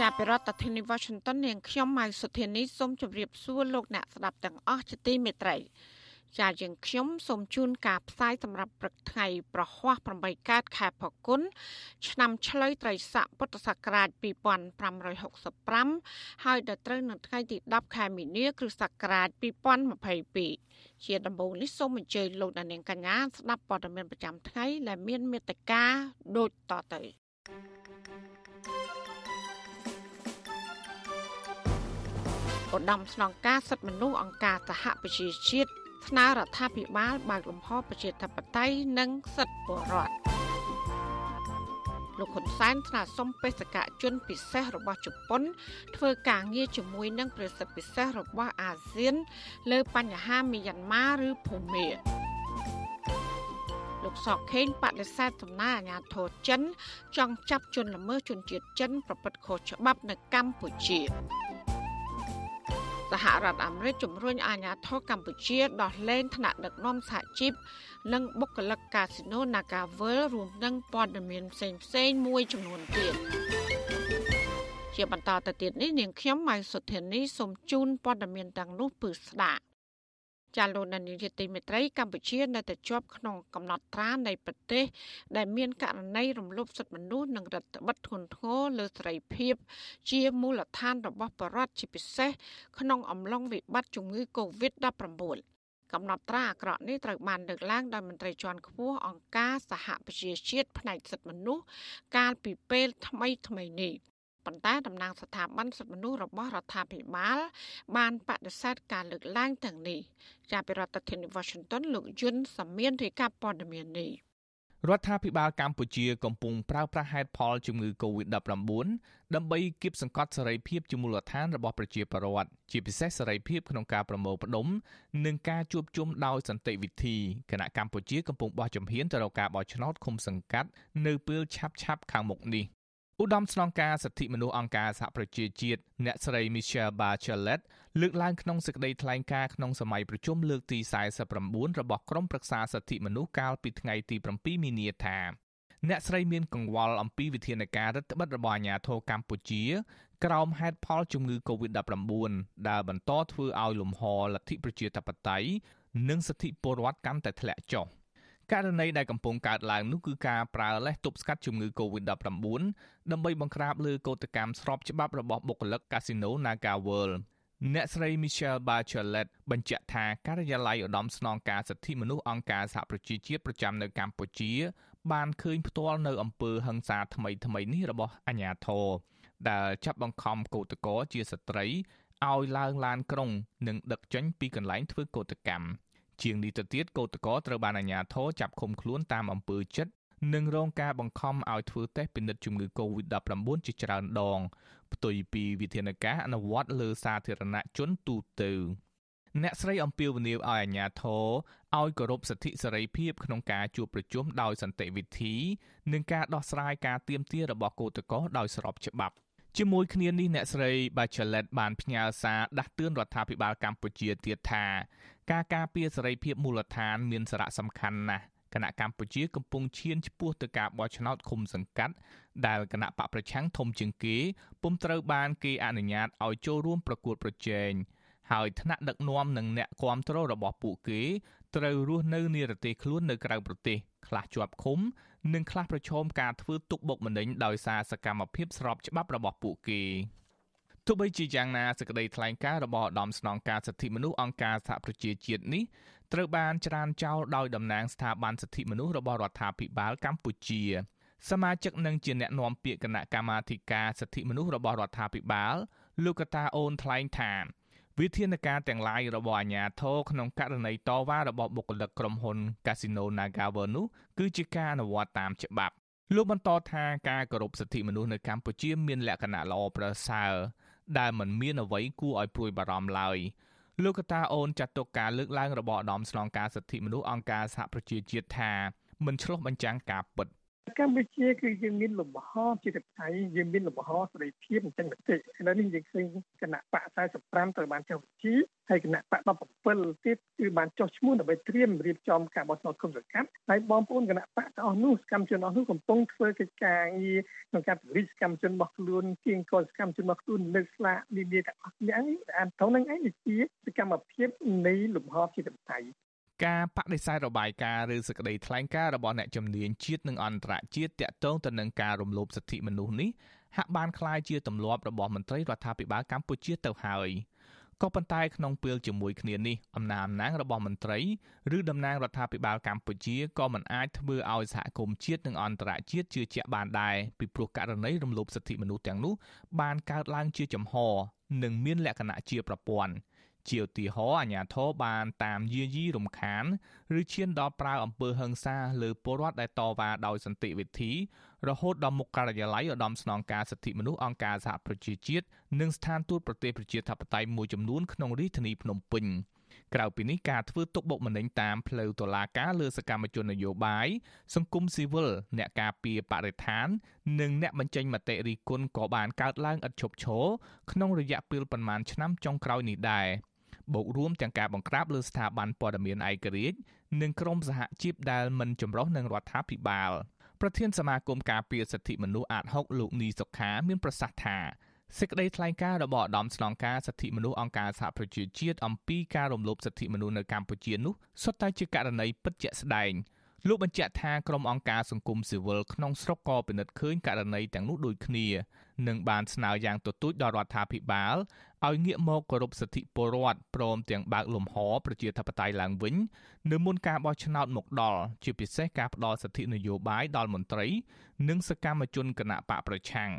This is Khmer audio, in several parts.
ចាប់ពីរដ្ឋធានី Washington នាងខ្ញុំម៉ៅសុធានីសូមជម្រាបសួរលោកអ្នកស្ដាប់ទាំងអស់ជាទីមេត្រីចាយើងខ្ញុំសូមជូនការផ្សាយសម្រាប់ព្រឹកថ្ងៃប្រហ័ស8កើតខែផល្គុនឆ្នាំឆ្លូវត្រីស័កពុទ្ធសករាជ2565ហើយដល់ត្រូវនៅថ្ងៃទី10ខែមីនាគ្រិស្តសករាជ2022ជាដំបូងនេះសូមអញ្ជើញលោកអ្នកនាងកញ្ញាស្ដាប់ព័ត៌មានប្រចាំថ្ងៃដែលមានមេត្តាដូចតទៅ ឧត្តមស្នងការសិទ្ធិមនុស្សអង្គការសហប្រជាជាតិស្នើរដ្ឋាភិបាលបើកលំហប្រជាធិបតេយ្យនិងសិទ្ធិពលរដ្ឋលោកហ៊ុនសែនស្នើសុំបេសកជនពិសេសរបស់ជប៉ុន ធ្វើការងារជាមួយនឹងប្រសិទ្ធពិសេសរបស់អាស៊ាន លើបញ្ហាមីយ៉ាន់ម៉ាឬភូមាលោកសកខេងបដិសេធដំណើរអាញាធរចិន ចង់ចាប់ជនល្មើសជនជាតិចិន ប្រព្រឹត្តខុសច្បាប់នៅកម្ពុជា សហរដ្ឋអាមេរិកជំរុញអាជ្ញាធរកម្ពុជាដោះលែងថ្នាក់ដឹកនាំសហជីពនិងបុគ្គលិកកាស៊ីណូ Nagavel រួមនឹងព័ត៌មានផ្សេងផ្សេងមួយចំនួនទៀតជាបន្តទៅទៀតនេះនាងខ្ញុំម៉ៃសុធានីសូមជូនព័ត៌មានទាំងនោះពឺស្ដាប់ ចាលោកនានីទីមេត្រីកម្ពុជានៅតែជាប់ក្នុងកំណត់ត្រានៃប្រទេស ដែលមានករណីរំលោភសិទ្ធិមនុស្សនិងរដ្ឋបិទធ្ងន់ធ្ងរលើសេរីភាព ជាមូលដ្ឋានរបស់ប្រជារដ្ឋជាពិសេសក្នុងអំឡុងវិបត្តិជំងឺ Covid-19 កំណត់ត្រាអាក្រក់នេះត្រូវបានលើកឡើងដោយមន្ត្រីជាន់ខ្ពស់អង្គការសហប្រជាជាតិផ្នែកសិទ្ធិមនុស្សកាលពីពេលថ្មីថ្មីនេះ ប៉ុន្តែតំណាងស្ថាប័នសិទ្ធិមនុស្សរបស់រដ្ឋាភិបាល បានបដិសេធការលើកឡើងទាំងនេះចាប់ពីរដ្ឋធានី Washington លោកយុនសាមៀនរាយការណ៍ព័ត៌មាននេះរដ្ឋាភិបាលកម្ពុជាកំពុងប្រើប្រាស់ហេតុផលជំងឺ Covid-19 ដើម្បីគៀបសង្កត់សេរីភាពជាមូលដ្ឋានរបស់ប្រជាពលរដ្ឋជាពិសេសសេរីភាពក្នុងការប្រមូលផ្ដុំនិងការជួបជុំដោយសន្តិវិធីគណៈកម្ពុជាកំពុងបោះជំហានទៅរកការបោះឆ្នោតឃុំសង្កាត់នៅពេលឆាប់ៗខាងមុខនេះ ឧត្តមស្នងការសិទ្ធិមនុស្សអង្គការសហប្រជាជាតិអ្នកស្រី Michelle Bachelet លើកឡើងក្នុងសេចក្តីថ្លែងការណ៍ក្នុងសម័យប្រជុំលើកទី49របស់ក្រុមប្រឹក្សាសិទ្ធិមនុស្សកាលពីថ្ងៃទី7មីនាថាអ្នកស្រីមានកង្វល់អំពីវិធានការរដ្ឋបិទរបស់អាជ្ញាធរកម្ពុជា ក្រោមហេតុផលជំងឺ Covid-19 ដែលបន្តធ្វើឲ្យលំហលទ្ធិប្រជាធិបតេយ្យនិងសិទ្ធិពលរដ្ឋកាន់តែធ្លាក់ចុះ។ ករណីដែលកំពុងកើតឡើងនោះគឺការប្រើលេសទប់ស្កាត់ជំងឺ Covid-19 ដើម្បីបង្ក្រាបលើកោតកម្មស្របច្បាប់របស់បុគ្គលិកកាស៊ីណូ Naga World អ្នកស្រី Michelle Bachelet បញ្ជាក់ថាការិយាល័យឧត្តមស្នងការសិទ្ធិមនុស្សអង្គការសហប្រជាជាតិប្រចាំនៅកម្ពុជា បានឃើញផ្ទាល់នៅអំពើហិង្សាថ្មីថ្មីនេះរបស់អាជ្ញាធរដែលចាប់បង្ខំកោតក្រជាស្ត្រីឲ្យឡើងឡានក្រុង និងដឹកចេញពីកន្លែងធ្វើកោតកម្ម ជាងនេះទៅទៀតកោតក្រត្រូវបានអាជ្ញាធរចាប់ឃុំខ្លួនតាមអំពើចិត្តនិងរងការបង្ខំឲ្យធ្វើតេស្តពិនិត្យជំងឺ Covid-19 ជាច្រើនដង ផ្ទុយពីវិធានការអនុវត្តលើសាធារណជនទូទៅអ្នកស្រីអំពាវនាវឲ្យអាជ្ញាធរឲ្យគោរពសិទ្ធិសេរីភាពក្នុងការជួបប្រជុំដោយសន្តិវិធី និងការដោះស្រាយការទាមទាររបស់កោតក្រដោយស្របច្បាប់ជាមួយគ្នានេះអ្នកស្រី Bachelet បានផ្ញើសារដាស់តឿនរដ្ឋាភិបាលកម្ពុជាទៀតថា ការការពារសេរីភាពមូលដ្ឋានមានសារៈសំខាន់ណាស់គណៈកម្ពុជាកំពុងឈានឆ្ពោះទៅការបោះឆ្នោតឃុំសង្កាត់ដែលគណៈបកប្រឆាំងធំជាងគេពុំត្រូវបានគេអនុញ្ញាតឲ្យចូលរួមប្រកួតប្រជែងហើយថ្នាក់ដឹកនាំនិងអ្នកគាំទ្ររបស់ពួកគេត្រូវរស់នៅនិរទេសខ្លួននៅក្រៅប្រទេសខ្លះជាប់ឃុំ និងខ្លះប្រឈមការធ្វើទុកបុកម្នេញដោយសារសកម្មភាពស្របច្បាប់របស់ពួកគេ ទោះបីជាយ៉ាងណាសេចក្តីថ្លែងការណ៍របស់ឧត្តមស្នងការសិទ្ធិមនុស្សអង្គការសហប្រជាជាតិនេះត្រូវបានច្រានចោលដោយតំណាងស្ថាប័នសិទ្ធិមនុស្សរបស់រដ្ឋាភិបាលកម្ពុជាសមាជិកនិងជាអ្នកណែនាំពាក្យគណៈកម្មាធិការសិទ្ធិមនុស្សរបស់រដ្ឋាភិបាលលោកកតាអូនថ្លែងថាវិធានការទាំងឡាយរបស់អាជ្ញាធរក្នុងករណីតវ៉ារបស់បុគ្គលិកក្រុមហ៊ុន Casino Nagawer នោះគឺជាការអនុវត្តតាមច្បាប់លោកបន្តថាការគោរពសិទ្ធិមនុស្សនៅកម្ពុជាមានលក្ខណៈល្អប្រសើរ ដែលមិនមានអ្វីគួរឲ្យព្រួយបារម្ភឡើយលោកកតាអូនចាត់ទុកការលើកឡើងរបស់ឧត្តមស្នងការសិទ្ធិមនុស្សអង្គការសហប្រជាជាតិថាមិនឆ្លុះបញ្ចាំងការពិត។ កម្ពុជាគឺយើងមានលំហជាតបតៃយើងមានលំហសេរីភាពអញ្ចឹងទៅឥឡូវនេះយើងឃើញគណៈបក45ត្រូវបានចុះបញ្ជីហើយគណៈបក17ទៀតគឺបានចុះឈ្មោះដើម្បីត្រៀមរៀបចំការបោះឆ្នោតគុំសង្កាត់ហើយបងប្អូនគណៈបកទាំងអស់នោះសកម្មជនអស់នោះកំពុងធ្វើកិច្ចការងារក្នុងការពង្រីកសកម្មជនរបស់ខ្លួនគៀងកលសកម្មជនរបស់ខ្លួនលើកស្លាកនានាទាំងអស់នេះអានត្រង់ហ្នឹងឯងជាសកម្មភាពនៃលំហជាតបតៃ ការបដិសេធរបាយការណ៍ឬសេចក្តីថ្លែងការណ៍របស់អ្នកជំនាញជាតិនិងអន្តរជាតិទាក់ទងទៅនឹងការរំលោភសិទ្ធិមនុស្សនេះហាក់បានคล้ายជាទម្លាប់របស់មន្ត្រីរដ្ឋាភិបាលកម្ពុជាទៅហើយក៏ប៉ុន្តែក្នុងពេលជាមួយគ្នានេះអំណាចអំណាងរបស់មន្ត្រីឬតំណាងរដ្ឋាភិបាលកម្ពុជាក៏មិនអាចធ្វើឲ្យសហគមន៍ជាតិនិងអន្តរជាតិជឿជាក់បានដែរពីព្រោះករណីរំលោភសិទ្ធិមនុស្សទាំងនោះបានកើតឡើងជាចំហនិងមានលក្ខណៈជាប្រព័ន្ធ ជាឧទាហរណ៍អាញាធរបានតាមយាយីរំខាន ឬឈានដល់ប្រើអំពើហិង្សាលើពលរដ្ឋដែលតវ៉ាដោយសន្តិវិធីរហូតដល់មុខការិយាល័យឧត្តមស្នងការសិទ្ធិមនុស្សអង្គការសហប្រជាជាតិនិងស្ថានទូតប្រទេសប្រជាធិបតេយ្យមួយចំនួនក្នុងរាជធានីភ្នំពេញក្រៅពីនេះការធ្វើទុកបុកម្នេញតាមផ្លូវតុលាការលើសកម្មជននយោបាយសង្គមស៊ីវិលអ្នកការពារបរិស្ថាន និងអ្នកបញ្ចេញមតិរិះគន់ក៏បានកើតឡើងឥតឈប់ឈរក្នុងរយៈពេលប្រមាណឆ្នាំចុងក្រោយនេះដែរ បូករួមទាំងការបង្ក្រាបលើស្ថាប័នព័ត៌មានឯករាជ្យនិងក្រុមសហជីពដែលមិនចម្រុះនឹងរដ្ឋាភិបាលប្រធានសមាគមការពារសិទ្ធិមនុស្សអាត6លោកនីសុខាមានប្រសាសន៍ថាសេចក្តីថ្លែងការណ៍របស់ឧត្តមស្នងការសិទ្ធិមនុស្សអង្គការសហប្រជាជាតិអំពីការរំលោភសិទ្ធិមនុស្សនៅកម្ពុជានោះសុទ្ធតែជាករណីពិតជាក់ស្ដែងលោកបញ្ជាក់ថាក្រុមអង្គការសង្គមស៊ីវិលក្នុងស្រុកក៏ពិនិត្យឃើញករណីទាំងនោះដូចគ្នា និងបានស្នើយ៉ាងទទូចដល់រដ្ឋាភិបាលឲ្យងាកមកគោរពសិទ្ធិពលរដ្ឋព្រមទាំងបើកលំហប្រជាធិបតេយ្យឡើងវិញនៅមុនការបោះឆ្នោតមកដល់ជាពិសេសការផ្ដល់សិទ្ធិនយោបាយដល់មន្ត្រី និងសកម្មជនគណៈបកប្រឆាំង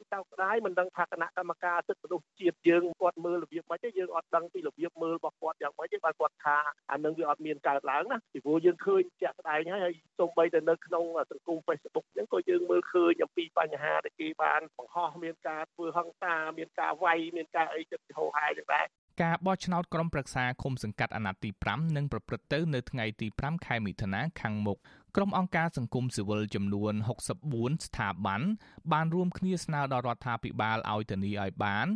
យើងតោកស្ដាយមិនដឹងថាគណៈកម្មការសិទ្ធិមនុស្សជាតិយើងគាត់មើលរបៀបម៉េចទេយើងអត់ដឹងពីរបៀបមើលរបស់គាត់យ៉ាងម៉េចទេបើគាត់ថាអានឹងវាអត់មានកើតឡើងណាពីព្រោះយើងឃើញជាក់ស្ដែងហើយហើយសូម្បីតែនៅក្នុងសង្គម Facebook អញ្ចឹងក៏យើងមើលឃើញអំពីបញ្ហាដែលគេបានបង្ហោះមានការធ្វើហិង្សាមានការវាយមានការអីចិត្តហោហាយទាំងដែរការបោះឆ្នោតក្រុមប្រឹក្សាឃុំសង្កាត់អាណត្តិទី5នឹងប្រព្រឹត្តទៅនៅថ្ងៃទី5ខែមិថុនាខាងមុខ ក្រុមអង្គការសង្គមស៊ីវិលចំនួន64ស្ថាប័នបានរួមគ្នាស្នើដល់រដ្ឋាភិបាលឲ្យធានាឲ្យបាន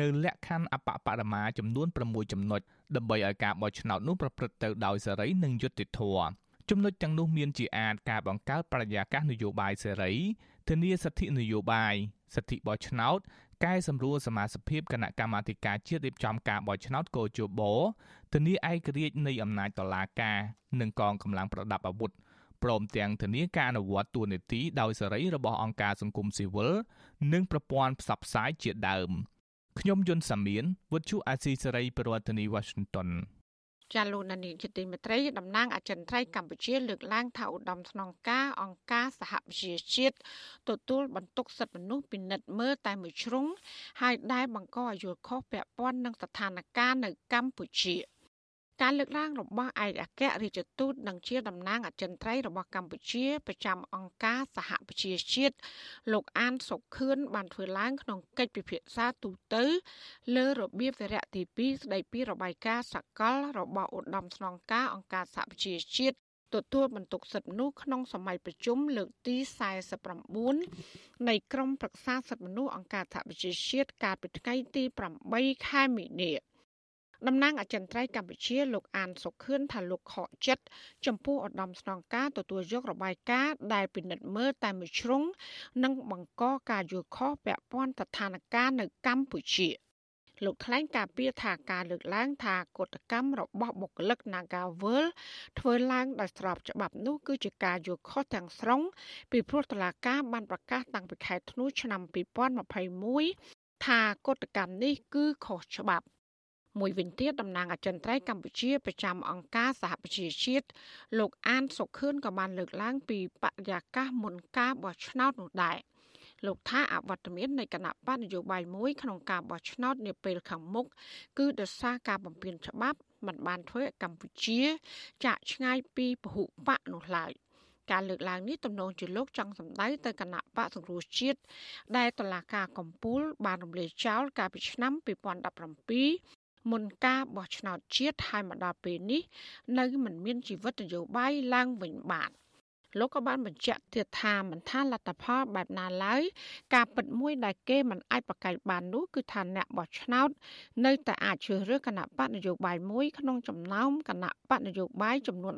នៅលក្ខខណ្ឌអបបរមាចំនួន6ចំណុចដើម្បីឲ្យការបោះឆ្នោតនោះប្រព្រឹត្តទៅដោយសេរីនិងយុត្តិធម៌ចំណុចទាំងនោះមានជាអាចការបង្កើតបរិយាកាសនយោបាយសេរីធានាសិទ្ធិនយោបាយសិទ្ធិបោះឆ្នោតកែសម្រួលសមាជិកគណៈកម្មាធិការជាតិរៀបចំការបោះឆ្នោតកោជបធានាឯករាជ្យនៃអំណាចតុលាការនិងកងកម្លាំងប្រដាប់អាវុធ ព្រមទាំងធានាការអនុវត្តទួនាទីដោយសេរីរបស់អង្គការសង្គមស៊ីវិលនិងប្រព័ន្ធផ្សព្វផ្សាយជាដើមខ្ញុំយុនសាមៀនវុទ្ធុអាស៊ីសេរីប្រធានាធិបតី Washington ចាលោកនានីជាទីមេត្រីតំណាងអចិន្ត្រៃយ៍កម្ពុជាលើកឡើងថាឧត្តមស្នងការអង្គការសហប្រជាជាតិទទួលបន្ទុកសិទ្ធិមនុស្សពិនិត្យមើលតែមួយជ្រុងហើយដែលបង្កឲ្យយល់ខុសពាក់ព័ន្ធនឹងស្ថានភាពនៅកម្ពុជា។ ការលើកឡើងរបស់ឯកអគ្គរដ្ឋទូតនិងជាតំណាងអចិន្ត្រៃយ៍របស់កម្ពុជាប្រចាំអង្គការសហប្រជាជាតិលោកអានសុខឿនបានធ្វើឡើងក្នុងកិច្ចពិភាក្សាទូទៅលើរបៀបវរៈទី2ស្ដីពីរបាយការណ៍សកលរបស់ឧត្តមស្នងការអង្គការសហប្រជាជាតិទទួលបន្ទុកសិទ្ធិមនុស្សក្នុងសម័យប្រជុំលើកទី49នៃក្រមប្រឹក្សាសិទ្ធិមនុស្សអង្គការសហប្រជាជាតិកាលពីថ្ងៃទី8ខែមីនា តំណាងអចិន្ត្រៃយ៍កម្ពុជាលោកអានសុខឿនថាលោកខកចិត្តចំពោះឧត្តមស្នងការទទួលយករបាយការណ៍ដែលពិនិត្យមើលតែមួយជ្រុងនិងបង្កការយល់ខុសពាក់ព័ន្ធស្ថានភាពនៅកម្ពុជាលោកថ្លែងការពីថាការលើកឡើងថាកតកម្មរបស់បុគ្គលិក Nagawal ធ្វើឡើងដោយស្របច្បាប់នោះគឺជាការយល់ខុសទាំងស្រុងពីព្រោះតឡាការបានប្រកាសតាំងពីខែធ្នូឆ្នាំ2021ថាកតកម្មនេះគឺខុសច្បាប់ មួយវិញទៀតតំណាងអចិន្ត្រៃយ៍កម្ពុជាប្រចាំអង្គការសហប្រជាជាតិលោកអានសុខឿនក៏បានលើកឡើងពីបរិយាកាសមុនការបោះឆ្នោតនោះដែរលោកថាអវត្តមាននៃគណៈបកនយោបាយមួយក្នុងការបោះឆ្នោតនាពេលខាងមុខគឺដោយសារការបំពានច្បាប់មិនបានធ្វើឲ្យកម្ពុជា ចាក់ឆ្ងាយពីពហុបកនោះឡើយការលើកឡើងនេះទំនងជាលោកចង់សម្ដៅទៅគណៈបកសង្គ្រោះជាតិដែលតឡាការកំពូលបានរំលាយចោលកាលពីឆ្នាំ2017 មុនការបោះឆ្នោតជាតិហើយមកដល់ពេលនេះ នៅមិនមានជីវិតនយោបាយឡើងវិញបាន។លោកក៏បានបញ្ជាក់ទៀតថាមិនថាលទ្ធផលបែបណាឡើយការពិតមួយដែលគេមិនអាចប្រកែកបាននោះគឺថាអ្នកបោះឆ្នោត នៅតែអាចជ្រើសរើសគណៈបកនយោបាយមួយក្នុងចំណោមគណៈបកនយោបាយចំនួន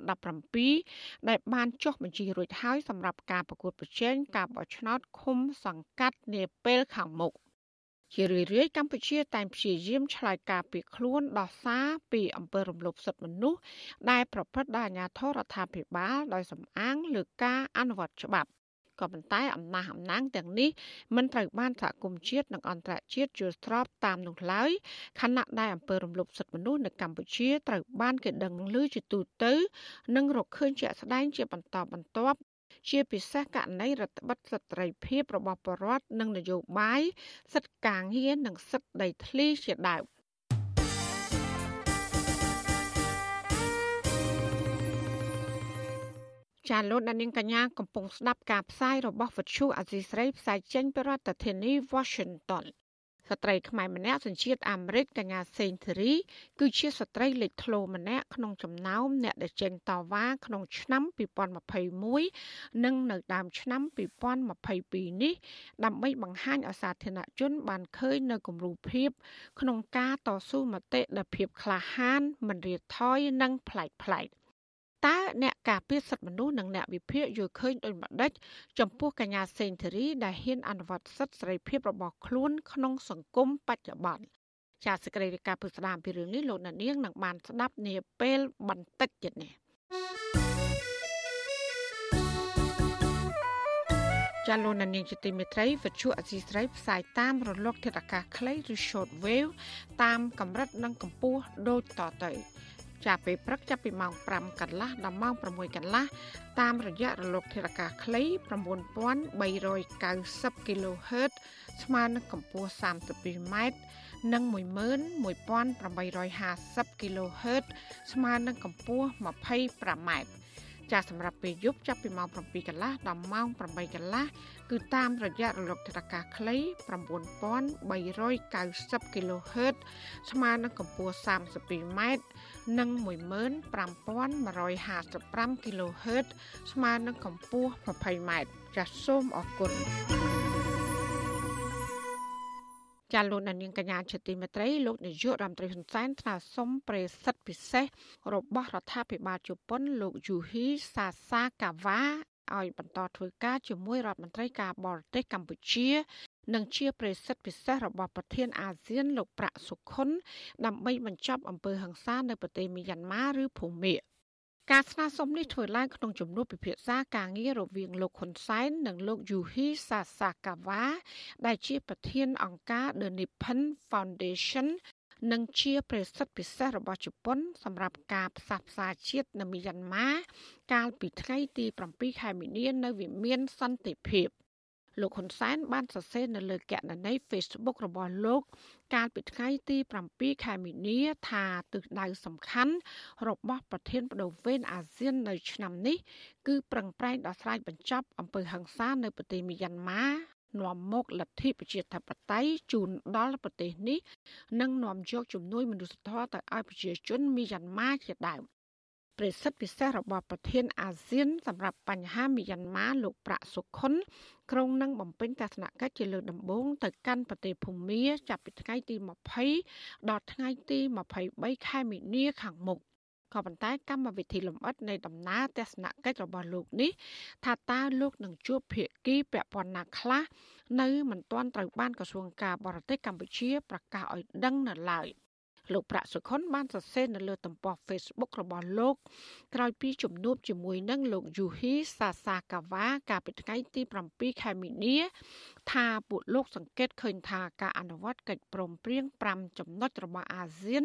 17ដែលបានចុះបញ្ជីរួចហើយសម្រាប់ការប្រកួតប្រជែងការបោះឆ្នោតឃុំសង្កាត់នាពេលខាងមុខ។ ជារឿយៗកម្ពុជាតែងព្យាយាមឆ្លើយការពីខ្លួនដោះសារពីអំពើរំលោភសិទ្ធិមនុស្សដែលប្រព្រឹត្តដោយអាជ្ញាធររដ្ឋាភិបាលដោយសំអាងលើការអនុវត្តច្បាប់ក៏ប៉ុន្តែអំណះអំណាងទាំងនេះមិនត្រូវបានសហគមន៍ជាតិនិងអន្តរជាតិយល់ស្របតាមនោះឡើយខណៈដែលអំពើរំលោភសិទ្ធិមនុស្សនៅកម្ពុជាត្រូវបានគេដឹងឮជាទូទៅ និងរកឃើញជាក់ស្ដែងជាបន្តបន្ទាប់ ជាពិសេសករណីរដ្ឋបិទសិទ្ធិភាពរបស់ប្រជាពលរដ្ឋនិងនយោបាយសិទ្ធិការងារនិងសិទ្ធិដីធ្លីជាដើមចាលោកដានៀងកញ្ញាកំពុងស្ដាប់ការផ្សាយរបស់វិទ្យុអាស៊ីស្រីផ្សាយចេញពីរដ្ឋធានី Washington ស្ត្រីខ្មែរម្នាក់សញ្ជាតិអាមេរិកកញ្ញាសេងធីរីគឺជាស្ត្រីលេចធ្លោម្នាក់ក្នុងចំណោមអ្នកដែលចេញតវ៉ាក្នុងឆ្នាំ2021និងនៅដើមឆ្នាំ2022នេះដើម្បីបង្ហាញឲ្យសាធារណជនបានឃើញនៅគំរូភាពក្នុងការតស៊ូមតិដោយភាពក្លាហានមិនរៀថយនិងប្លែកៗ តើអ្នកការពារសិទ្ធិមនុស្សនិងអ្នកវិភាគយល់ឃើញដូចម្ដេចចំពោះកញ្ញាសេងធារីដែលហ៊ានអនុវត្តសិទ្ធិសេរីភាពរបស់ខ្លួនក្នុងសង្គមបច្ចុប្បន្នចាសសេចក្តីរាយការណ៍ពុស្ដាមពីរឿងនេះលោកអ្នកនាងនឹងបានស្ដាប់នាពេលបន្តិចទៀតនេះចាលោកនាងជាទីមេត្រីវិទ្យុអសីស្រីផ្សាយតាមរលកធាតុអាកាសខ្លីឬ short wave តាមកម្រិតនិងកម្ពស់ដូចតទៅ ចាប់ពេលព្រឹកចាប់ពីម៉ោង5កន្លះដល់ម៉ោង6កន្លះតាមរយៈរលកធារកាខ្លី9390 kHz ស្មើនឹងកម្ពស់ 32m និង11850 kHz ស្មើនឹងកម្ពស់ 25m ចាសម្រាប់ពេលយប់ចាប់ពីម៉ោង7កន្លះដល់ម៉ោង8កន្លះគឺតាមរយៈរលកធាតុអាកាសខ្លី9390 kHz ស្មើនឹងកម្ពស់ 32m និង15155 kHz ស្មើនឹងកម្ពស់ 20m ចាសសូមអរគុណចាលោកនាងកញ្ញាជាទីមេត្រីលោកនាយករដ្ឋមន្ត្រីហ៊ុនសែនថ្នាក់សុំប្រេសិទ្ធពិសេស របស់រដ្ឋាភិបាលជប៉ុន លោកយូហ៊ីសាសាកាវ៉ាឲ្យបន្តធ្វើការជាមួយរដ្ឋមន្ត្រីការបរទេសកម្ពុជា និងជាប្រេសិទ្ធពិសេសរបស់ប្រធានអាស៊ានលោកប្រាក់សុខុន ដើម្បីបញ្ចប់អំពើហិង្សានៅប្រទេសមីយ៉ាន់ម៉ាឬភូមាការស្នើសុំនេះធ្វើឡើងក្នុងជំនួបពិភាក្សាការងាររវាងលោកហ៊ុនសែននិងលោកយូហ៊ីសាសាកាវ៉ាដែលជាប្រធានអង្គការ The Nippon Foundation និងជាប្រេសិទ្ធពិសេសរបស់ជប៉ុន សម្រាប់ការផ្សះផ្សាជាតិនៅមីយ៉ាន់ម៉ាកាលពីថ្ងៃទី7ខែមីនានៅវិមានសន្តិភាព លោកហ៊ុនសែនបានសរសេរនៅលើគណនី Facebook របស់លោក កាលពីថ្ងៃទី7ខែមីនាថាទិសដៅសំខាន់របស់ប្រធានបដូវវេនអាស៊ាននៅឆ្នាំនេះ គឺប្រឹងប្រែងដោះស្រាយបញ្ចប់អំពើហិង្សានៅប្រទេសមីយ៉ាន់ម៉ានាំមកលទ្ធិប្រជាធិបតេយ្យជូនដល់ប្រទេសនេះនិងនាំយកជំនួយមនុស្សធម៌ទៅឲ្យប្រជាជនមីយ៉ាន់ម៉ាជាដើម ប្រសិទ្ធពិសេសរបស់ប្រធានអាស៊ានសម្រាប់បញ្ហាមីយ៉ាន់ម៉ាលោកប្រាក់សុខុនក្រុងនឹងបំពេញទស្សនកិច្ចជាលើកដំបូងទៅកាន់ប្រទេសភូមាចាប់ពីថ្ងៃទី20ដល់ថ្ងៃទី23ខែមីនាខាងមុខក៏ប៉ុន្តែកម្មវិធីលម្អិតនៃដំណើរទស្សនកិច្ចរបស់លោកនេះថាតើលោកនឹងជួបភាគីពាក់ព័ន្ធណាខ្លះនៅមិនទាន់ត្រូវបានក្រសួងការបរទេសកម្ពុជាប្រកាសឲ្យដឹងនៅឡើយ លោកប្រាក់សុខុនបានសរសេរនៅលើទំព័រ Facebook របស់លោកក្រោយពីជំនួបជាមួយនឹងលោកយូហ៊ីសាសាកាវ៉ាកាលពីថ្ងៃទី7ខែមីនាថាពួកលោកសង្កេតឃើញថាការអនុវត្តកិច្ចព្រមព្រៀង5ចំណុចរបស់អាស៊ាន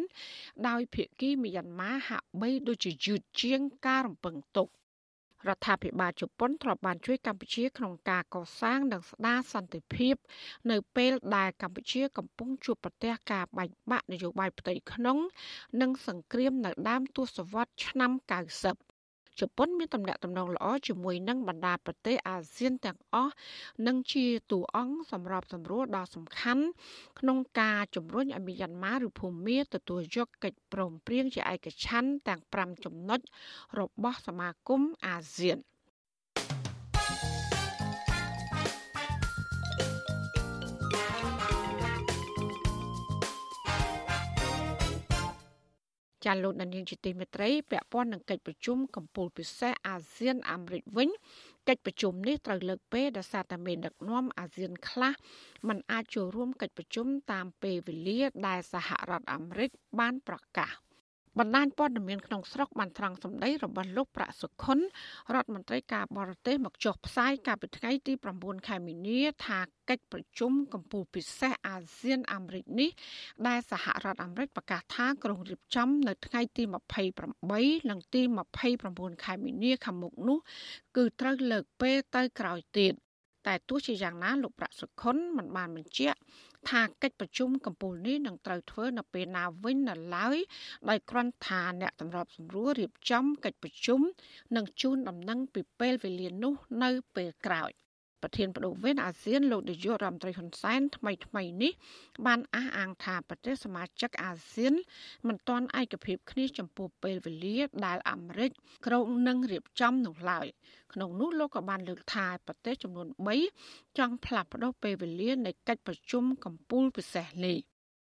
ដោយភាគីមីយ៉ាន់ម៉ាហាក់បីដូចជាយឺតជាងការរំពឹងទុក រដ្ឋាភិបាលជប៉ុនធ្លាប់បានជួយកម្ពុជាក្នុងការកសាងនិងស្ដារសន្តិភាព នៅពេលដែលកម្ពុជាកំពុងជួបប្រទះការបែកបាក់នយោបាយផ្ទៃក្នុង និងសង្គ្រាមនៅដើមទសវត្សរ៍ឆ្នាំ90 ជប៉ុនមានទំនាក់ទំនងល្អជាមួយនឹងបណ្ដាប្រទេសអាស៊ានទាំងអស់និងជាតួអង្គសម្របសម្រួលដ៏សំខាន់ក្នុងការជំរុញឲ្យមីយ៉ាន់ម៉ាឬភូមាទទួលយកកិច្ចព្រមព្រៀងជាឯកច្ឆន្ទទាំង5ចំណុចរបស់សមាគមអាស៊ាន។ ចាលោកដានៀងជាទីមេត្រីពាក់ព័ន្ធនឹងកិច្ចប្រជុំកម្ពុជាពិសេសអាស៊ានអាមេរិកវិញកិច្ចប្រជុំនេះត្រូវលើកពេលដោយសារតែមេដឹកនាំអាស៊ានខ្លះមិនអាចចូលរួមកិច្ចប្រជុំតាមពេលវេលាដែលសហរដ្ឋអាមេរិកបានប្រកាស។ បណ្ដាញព័ត៌មានក្នុងស្រុកបានត្រង់សម្ដីរបស់លោកប្រាក់សុខុនរដ្ឋមន្ត្រីការបរទេសមកចុះផ្សាយកាលពីថ្ងៃទី9ខែមីនាថាកិច្ចប្រជុំកម្ពុជាពិសេសអាស៊ានអាមេរិកនេះ ដែលសហរដ្ឋអាមេរិកប្រកាសថាក្រុងរៀបចំនៅថ្ងៃទី28និងទី29ខែមីនាខាងមុខនោះ គឺត្រូវលើកពេលទៅក្រោយទៀតតែទោះជាយ៉ាងណាលោកប្រាក់សុខុនមិនបានបញ្ជាក់ ថាកិច្ចប្រជុំកម្ពុជានេះនឹងត្រូវធ្វើនៅពេលណាវិញនៅឡើយដោយគ្រាន់ថាអ្នកសម្របសម្រួលរៀបចំកិច្ចប្រជុំនិងជូនដំណឹងពីពេលវេលានោះនៅពេលក្រោយ ប្រធានបដូវវេនអាស៊ានលោកនាយករដ្ឋមន្ត្រីហ៊ុនសែនថ្មីថ្មីនេះបានអះអាងថាប្រទេសសមាជិកអាស៊ាន មិនទាន់ឯកភាពគ្នាចំពោះពេលវេលាដែលអាមេរិកក្រុងនឹងរៀបចំនោះឡើយក្នុងនោះលោកក៏បានលើកថាប្រទេសចំនួន3ចង់ផ្លាស់ប្តូរពេលវេលានៃកិច្ចប្រជុំកម្ពុជាពិសេសនេះ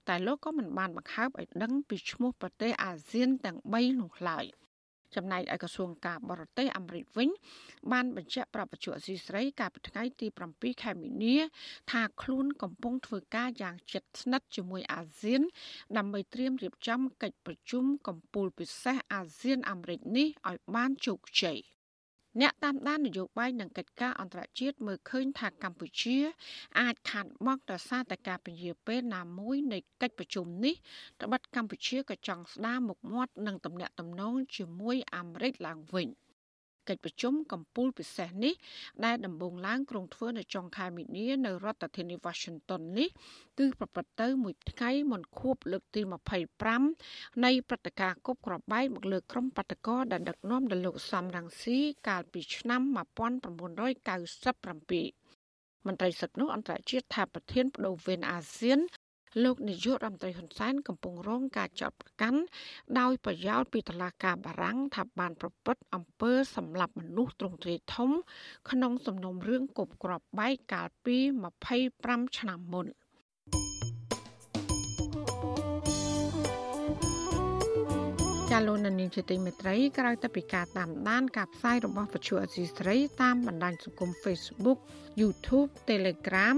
តែលោកក៏មិនបានបង្ហើបឲ្យដឹងពីឈ្មោះប្រទេសអាស៊ានទាំង3នោះឡើយ។ ចំណែកឯក្រសួងការបរទេសអាមេរិកវិញ បានបញ្ជាក់ប្រាប់បច្ចុប្បន្នស៊ីស្រីកាលពីថ្ងៃទី7ខែមីនា ថាខ្លួនកំពុងធ្វើការយ៉ាងជិតស្និទ្ធជាមួយអាស៊ាន ដើម្បីត្រៀមរៀបចំកិច្ចប្រជុំកម្ពុជាពិសេសអាស៊ានអាមេរិកនេះឲ្យបានជោគជ័យ។ អ្នកតាមដាននយោបាយនិងកិច្ចការអន្តរជាតិមើលឃើញថាកម្ពុជា អាចខាត់បងដោយសារតែការពន្យាពេលណាមួយនៃកិច្ចប្រជុំនេះត្បិតកម្ពុជាក៏ចង់ស្ដារមុខមាត់និងទំនាក់ទំនងជាមួយអាមេរិកឡើងវិញ។ កិច្ចប្រជុំកម្ពុជាពិសេសនេះដែលដំបូងឡើងក្រុងធ្វើនៅចុងខែមីនានៅរដ្ឋធានី Washington នេះគឺប្រព្រឹត្តទៅមួយថ្ងៃមុនខួបលើកទី25នៃព្រឹត្តិការណ៍គប់ក្របបែកមកលើក្រុមបាតកោដែលដឹកនាំដោយលោកសំរងស៊ីកាលពីឆ្នាំ1997មន្ត្រីសឹកនោះអន្តរជាតិថាប្រធានបដូវវេនអាស៊ាន លោកនាយករដ្ឋមន្ត្រីហ៊ុនសែនកំពុងរងការចោទប្រកាន់ដោយប្រយោលពីតុលាការបារាំងថាបានប្រព្រឹត្តអំពើសម្លាប់មនុស្សទ្រង់ទ្រាយធំ ក្នុងសំណុំរឿងគប់គ្រាប់បែកកាលពី25ឆ្នាំមុន។ ចាលោកនាងជាទីមេត្រីក្រៅតែពីការតាមដានការផ្សាយរបស់វិទ្យុអសីស្រីតាមបណ្ដាញសង្គម Facebook YouTube Telegram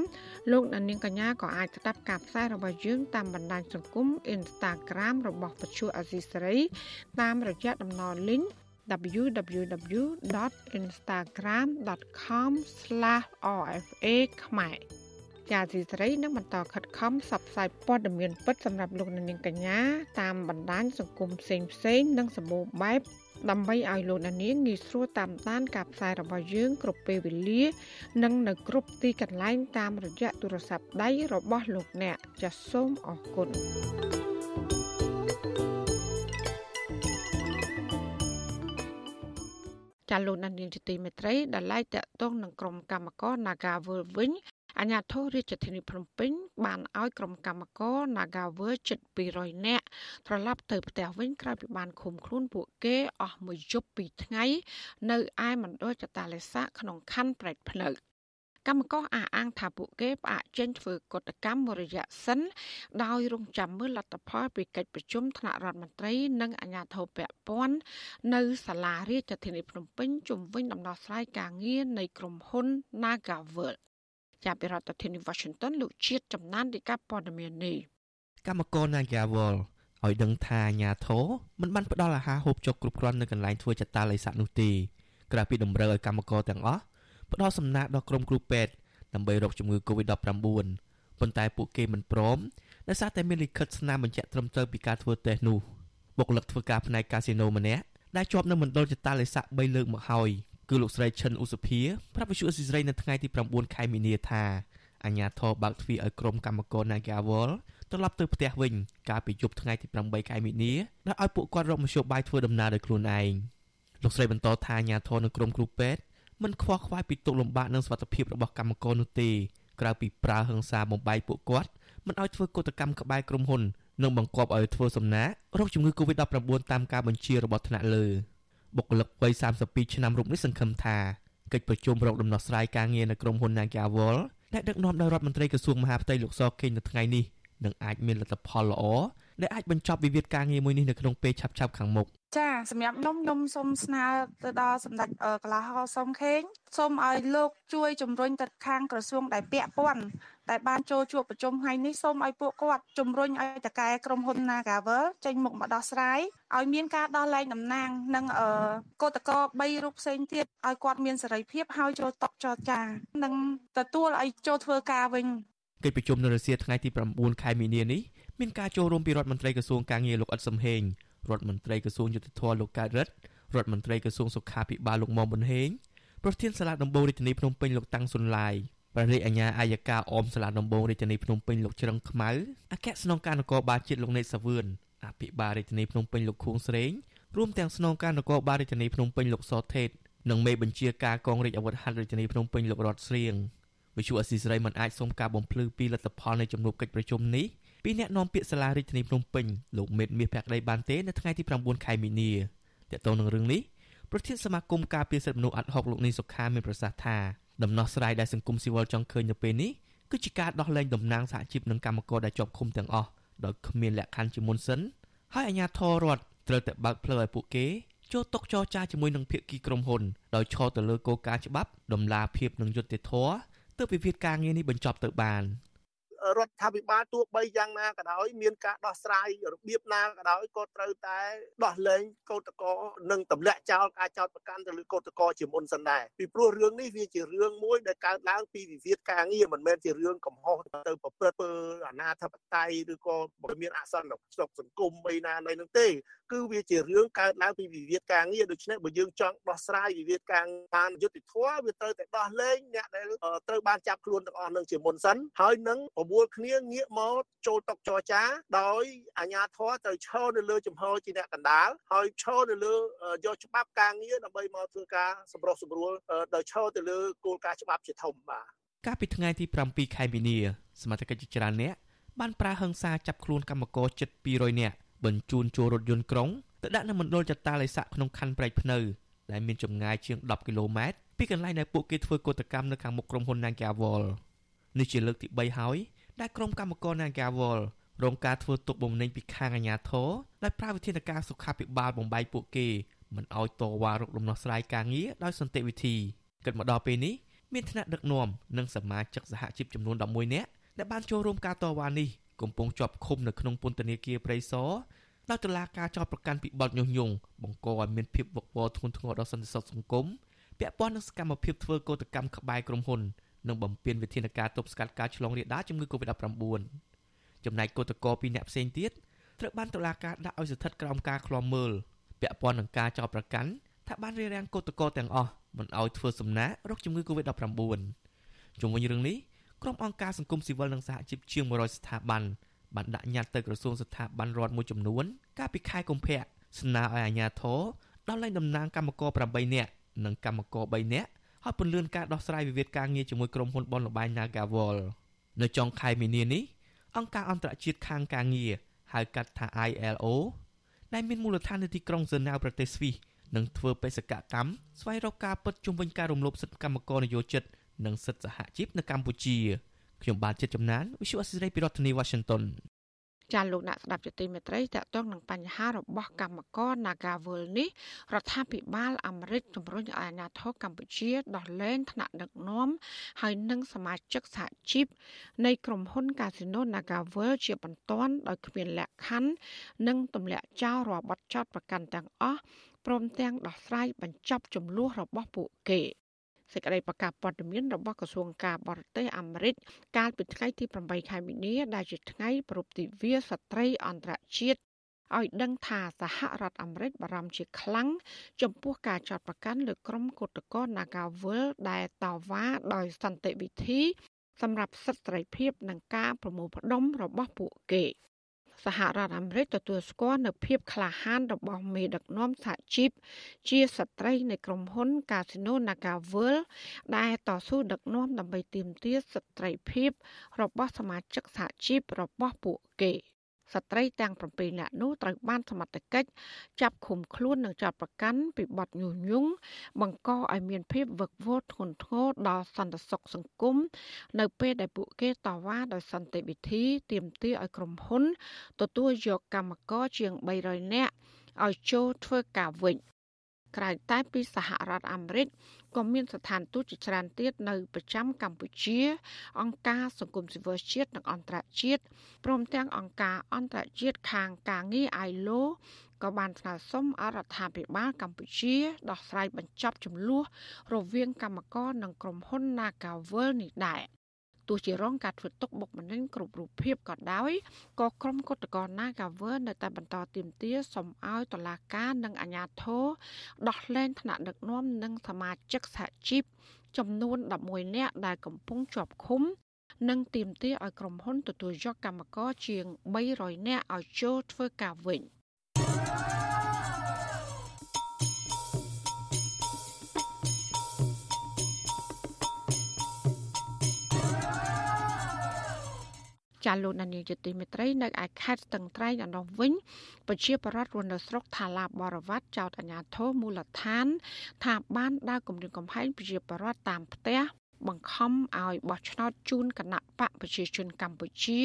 លោកនាងកញ្ញាក៏អាចស្ដាប់ការផ្សាយរបស់យើងតាមបណ្ដាញសង្គម Instagram របស់វិទ្យុអសីស្រីតាមរយៈតំណ link www.instagram.com/rfa ខ្មែរ ជាទីសេរីនឹងបន្តខិតខំផ្សព្វផ្សាយព័ត៌មានពិតសម្រាប់លោកនាងកញ្ញាតាមបណ្ដាញសង្គមផ្សេងផ្សេងនិងសម្បូរបែបដើម្បីឲ្យលោកនាងងាយស្រួលតាមដានការផ្សាយរបស់យើងគ្រប់ពេលវេលា និងនៅគ្រប់ទីកន្លែងតាមរយៈទូរស័ព្ទដៃរបស់លោកអ្នកចាសសូមអរគុណចាលោកនាងជាទីមេត្រីដែលឡាយតាក់ទងនឹងក្រុមកម្មករ Nagawal វិញ អាជ្ញាធររាជធានីភ្នំពេញបានឲ្យក្រុមកម្មករ Nagawer ជិត200នាក់ត្រឡប់ទៅផ្ទះវិញក្រោយពីបានឃុំខ្លួនពួកគេអស់មួយយប់ពីរថ្ងៃ នៅឯមណ្ឌលចតាលេសាក្នុងខណ្ឌប្រែកភ្នៅកម្មករអះអាងថាពួកគេផ្អាកចេញធ្វើកតកម្មរយៈសិនដោយរងចាំមើលលទ្ធផលពីកិច្ចប្រជុំថ្នាក់រដ្ឋមន្ត្រី និងអាជ្ញាធរពាក់ព័ន្ធនៅសាលារាជធានីភ្នំពេញជុំវិញដំណោះស្រាយការងារនៃក្រុមហ៊ុន Nagavel ចាប់ពីរដ្ឋធានី Washington លោកជាតិចំណានរាយការណ៍ព័ត៌មាននេះកម្មករ Nagawal ឲ្យដឹងថាអាញាធរមិនបានផ្ដល់អាហារហូបចុកគ្រប់គ្រាន់នៅកន្លែងធ្វើចតាល័យស័កនោះទេក្រៅពីតម្រូវឲ្យកម្មករទាំងអស់ផ្ដល់សំណើដល់ក្រុមគ្រូពេទ្យដើម្បីរកជំងឺ Covid-19 ប៉ុន្តែពួកគេមិនព្រមដោយសារតែមានលិខិតស្នាមបញ្ជាក់ត្រឹមត្រូវពីការធ្វើតេស្តនោះបុគ្គលិកធ្វើការផ្នែកកាស៊ីណូម្នាក់ដែលជាប់នៅមណ្ឌលចតាល័យស័ក3លើកមកហើយ គឺលោកស្រីឈិនឧសភាប្រាប់វិទ្យុអស៊ីសេរីនៅថ្ងៃទី9ខែមីនាថាអាញាធរបើកទ្វារឲ្យក្រុមកម្មករ Nagawal ត្រឡប់ទៅផ្ទះវិញ កាលពីយប់ថ្ងៃទី8ខែមីនាដោយឲ្យពួកគាត់រកមធ្យោបាយធ្វើដំណើរដោយខ្លួនឯងលោកស្រីបន្តថាអាញាធរនៅក្រមគ្រូពេទ្យមិនខ្វល់ខ្វាយពីទុកលំបាកនិងសុវត្ថិភាពរបស់កម្មករនោះទេក្រៅពីប្រើហិង្សាបំបីពួកគាត់មិនឲ្យធ្វើកតកម្មក្បែរក្រុមហ៊ុននិងបង្គាប់ឲ្យធ្វើសំណាក់រោគជំងឺ Covid-19 តាមការបញ្ជារបស់ថ្នាក់លើ បុគ្គលិកវ័យ32ឆ្នាំរូបនេះសង្ឃឹមថាកិច្ចប្រជុំរកដំណោះស្រាយការងារនៅក្រុមហ៊ុន Nagawal ដែលដឹកនាំដោយរដ្ឋមន្ត្រីក្រសួងមហាផ្ទៃលោកសខេងនៅថ្ងៃនេះនឹងអាចមានលទ្ធផលល្អដែលអាចបញ្ចប់វិវាទការងារមួយនេះនៅក្នុងពេលឆាប់ៗខាងមុខចាសម្រាប់ខ្ញុំខ្ញុំសូមស្នើទៅដល់សម្ដេចកលាហោសុំខេងសូមឲ្យលោកជួយជំរុញទៅខាងក្រសួងដែលពាក់ព័ន្ធ ដែលបានចូលជួបប្រជុំថ្ងៃនេះសូមឲ្យពួកគាត់ជំរុញឲ្យតកែក្រុមហ៊ុន Nagavel ចេញមុខមកដោះស្រាយឲ្យមានការដោះលែងតំណែងនិងកោតក្រ3រូបផ្សេងទៀតឲ្យគាត់មានសេរីភាពហើយចូលតបចរចានិងទទួលឲ្យចូលធ្វើការវិញកិច្ចប្រជុំនៅរសៀលថ្ងៃទី9ខែមីនានេះមានការចូលរួមពីរដ្ឋមន្ត្រីក្រសួងការងារលោកអ៊ិតសំហេងរដ្ឋមន្ត្រីក្រសួងយុទ្ធភ័ពលោកកើតរិទ្ធរដ្ឋមន្ត្រីក្រសួងសុខាភិបាលលោកមុំប៊ុនហេងប្រធានសាលាដំបងរាជធានីភ្នំពេញលោកតាំងសុនឡាយ ព្រះរាជអាជ្ញាអัยការអមសាលាដំបងរាជធានីភ្នំពេញលោកជ្រឹងខ្មៅអគ្គស្នងការនគរបាលជាតិលោកណេតសាវឿនអភិបាលរាជធានីភ្នំពេញលោកខួងស្រេងរួមទាំងស្នងការនគរបាលរាជធានីភ្នំពេញលោកសថេតនិងមេបញ្ជាការកងរាជអាវុធហត្ថរាជធានីភ្នំពេញលោករតស្រៀងវិសុអស៊ីសេរីមិនអាចសុំការបំភ្លឺពីលទ្ធផលនៃជំនួបកិច្ចប្រជុំនេះពីអ្នកនាំពាក្យសាលារាជធានីភ្នំពេញលោកមេតមាសភក្តីបានទេនៅថ្ងៃទី9ខែមីនាតកតងនឹងរឿងនេះប្រធានសមាគមការពារសិទ្ធិមនុស្សអាត់ហុកលោកនីសុខាមានប្រសាសន៍ថា ដំណោះស្រាយដែលសង្គមស៊ីវិលចង់ឃើញនៅពេលនេះគឺជាការដោះលែងតំណាងសហជីពនិងកម្មករដែលជាប់ឃុំទាំងអស់ដោយគ្មានលក្ខខណ្ឌជាមុនសិនហើយអាជ្ញាធររដ្ឋត្រូវតែបើកផ្លូវឲ្យពួកគេចូលតុចរចាជាមួយនឹងភាគីក្រុមហ៊ុនដោយឈរទៅលើគោលការណ៍ច្បាប់ដំណាភាពនិងយុត្តិធម៌ទើបវិវាទការងារនេះបញ្ចប់ទៅបាន។ រដ្ឋាភិបាលទោះបីយ៉ាងណាក៏ដោយមានការដោះស្រាយរបៀបណាក៏ដោយក៏ត្រូវតែដោះលែងកោតកោនិងទម្លាក់ចោលការចោទប្រកាន់ទៅលើកោតកោជាមុនសិនដែរពីព្រោះរឿងនេះវាជារឿងមួយដែលកើតឡើងពីវិវាទការងារមិនមែនជារឿងកំហុសទៅប្រព្រឹត្តអាណាធិបតេយ្យឬក៏មានអសន្តិសុខសង្គមអីណានៃនោះទេគឺវាជារឿងកើតឡើងពីវិវាទការងារដូច្នេះបើយើងចង់ដោះស្រាយវិវាទការបានយុត្តិធម៌វាត្រូវតែដោះលែងអ្នកដែលត្រូវបានចាប់ខ្លួនទាំងអស់នឹងជាមុនសិនហើយនឹងប្រមូលគ្នាងាកមកចូលតុចរចាដោយអាជ្ញាធរត្រូវឈរនៅលើចំហជាអ្នកកណ្ដាលហើយឈរនៅលើយកច្បាប់ការងារដើម្បីមកធ្វើការសម្រុះសម្រួលដោយឈរទៅលើគោលការណ៍ច្បាប់ជាធំបាទកាលពីថ្ងៃទី7ខែមីនាសមាជិកជាច្រើនអ្នកបានប្រើហិង្សាចាប់ខ្លួនកម្មករជិត200នាក់បញ្ជូនចូលរថយន្តក្រុងទៅដាក់នៅមណ្ឌលចតាឡៃស័កក្នុងខណ្ឌប្រែកភ្នៅដែលមានចម្ងាយជាង10គីឡូម៉ែត្រពីកន្លែងដែលពួកគេធ្វើកតកម្មនៅខាងមុខក្រុមហ៊ុន Nagawal នេះជាលើកទី3ហើយ ដែលក្រុមកម្មករ Nagawal រងការធ្វើទុកបុកម្នេញពីខាងអាជ្ញាធរដោយប្រើវិធានការសុខាភិបាលបំបីពួកគេមិនឲ្យតវ៉ារកដំណោះស្រាយការងារដោយសន្តិវិធីគិតមកដល់ពេលនេះមានថ្នាក់ដឹកនាំនិងសមាជិកសហជីពចំនួន11នាក់ដែលបានចូលរួមការតវ៉ានេះកំពុងជាប់ឃុំនៅក្នុងពន្ធនាគារព្រៃសរដោយតុលាការចោទប្រកាន់ពីបទញុះញង់បង្កឲ្យមានភាពវឹកវរធ្ងន់ធ្ងរដល់សន្តិសុខសង្គមពាក់ព័ន្ធនឹងសកម្មភាពធ្វើកោតកម្មក្បែរក្រុមហ៊ុន និងបំពេញវិធានការទប់ស្កាត់ការឆ្លងរាលដាលជំងឺ Covid-19 ចំណែកកោតក្រពីរអ្នកផ្សេងទៀតត្រូវបានតុលាការដាក់ឲ្យស្ថិតក្រោមការឃ្លាំមើលពាក់ព័ន្ធនឹងការចោទប្រកាន់ថាបានរារាំងកោតក្រទាំងអស់មិនឲ្យធ្វើសំណាក់រោគជំងឺ Covid-19 ជុំវិញរឿងនេះក្រុមអង្គការសង្គមស៊ីវិលនិងសហជីពជាង100ស្ថាប័នបានដាក់ញត្តិទៅក្រសួងស្ថាប័នរដ្ឋមួយចំនួន កាលពីខែកុម្ភៈស្នើឲ្យអាជ្ញាធរដល់លែងតំណាងកម្មករ8នាក់និងកម្មករ3នាក់ ហើយពន្លឿនការដោះស្រាយវិវាទការងារជាមួយក្រុមហ៊ុនបនលបែង Nagawal នៅចុងខែមីនានេះអង្គការអន្តរជាតិខាងការងារហៅកាត់ថា ILO ដែលមានមូលដ្ឋាននៅទីក្រុងហ្សឺណែវប្រទេសស្វីសនឹងធ្វើបេសកកម្មស្វែងរកការពិតជុំវិញការរំលោភសិទ្ធិកម្មករនយោជិត និងសិទ្ធិសហជីពនៅកម្ពុជាខ្ញុំបាទចិត្តចំណាន Visual Assisray ពីរដ្ឋធានី Washington ចាលោកអ្នកស្ដាប់ជទីមេត្រីតកតងនឹងបញ្ហារបស់កម្មករ Nagawal នេះរដ្ឋាភិបាលអាមេរិកជំរុញឲ្យអាជ្ញាធរកម្ពុជាដោះលែងថ្នាក់ដឹកនាំហើយនិងសមាជិកសហជីពនៃក្រុមហ៊ុន Casino Nagawal ជាបន្ទាន់ដោយគ្មានលក្ខខណ្ឌនិងទម្លាក់ចោលរាល់បទចោទប្រកាន់ទាំងអស់ព្រមទាំងដោះស្រាយបញ្ចប់ចំនួនរបស់ពួកគេ សេចក្តីប្រកាសព័ត៌មានរបស់ក្រសួងការបរទេសអាមេរិកកាលពីថ្ងៃទី8ខែមីនាដែលជាថ្ងៃប្រពៃទិវាស្ត្រីអន្តរជាតិឲ្យដឹងថាសហរដ្ឋអាមេរិកបារម្ភជាខ្លាំងចំពោះការចាត់ប្រកាន់លើក្រុមគឧតកោ Nagawal ដែលតវ៉ាដោយសន្តិវិធី សម្រាប់សិទ្ធិសេរីភាពនិងការប្រមូលផ្ដុំរបស់ពួកគេ សហរដ្ឋអាមេរិកទទួលស្គាល់នូវភាពក្លាហានរបស់មេដឹកនាំសហជីពជាស្ត្រីនៃក្រុមហ៊ុន Casino NagaWorld ដែលតស៊ូដឹកនាំដើម្បីទាមទារសិទ្ធិភាពរបស់សមាជិកសហជីពរបស់ពួកគេ។ ស្ត្រីទាំង7នាក់នោះត្រូវបានសមត្ថកិច្ចចាប់ឃុំខ្លួននិងចាប់ប្រកាន់ពីបទញុះញង់បង្កឲ្យមានភាពវឹកវរធ្ងន់ធ្ងរដល់សន្តិសុខសង្គមនៅពេលដែលពួកគេតវ៉ាដោយសន្តិវិធីទាមទារឲ្យក្រុមហ៊ុនទទួលយកកម្មករជាង300នាក់ឲ្យចូលធ្វើការវិញ ក្រៅតែពីសហរដ្ឋអាមេរិកក៏មានស្ថានទូតជាច្រើនទៀតនៅប្រចាំកម្ពុជា អង្គការសង្គមស៊ីវិលជាតិនិងអន្តរជាតិព្រមទាំងអង្គការអន្តរជាតិខាងការងារ ILO ក៏បានស្នើសុំអរដ្ឋាភិបាលកម្ពុជាដោះស្រាយបញ្ចប់ចំនួនរវាងកម្មករនិងក្រុមហ៊ុន Nagavel នេះដែរ ទោះជារងការធ្វើទុកបុកម្នេញគ្រប់រូបភាពក៏ដោយក៏ក្រុមគុតកោ Nagaver នៅតែបន្តទាមទារសុំឲ្យតុលាការនិងអាជ្ញាធរដោះលែងថ្នាក់ដឹកនាំនិងសមាជិកសហជីពចំនួន11នាក់ដែលកំពុងជាប់ឃុំនិងទាមទារឲ្យក្រុមហ៊ុនទទួលយកកម្មករជាង300នាក់ឲ្យចូលធ្វើការវិញ។ ចាលោកនានីជាទីមេត្រីនៅឯខេត្តស្ទឹងត្រែងឯនោះវិញប្រជាពលរដ្ឋរស់នៅស្រុកថាឡាបរវត្តចោតអាជ្ញាធរមូលដ្ឋាន ថាបានដើរគម្រាមកំហែងប្រជាពលរដ្ឋតាមផ្ទះបង្ខំឲ្យបោះឆ្នោតជូនគណៈបកប្រជាជនកម្ពុជា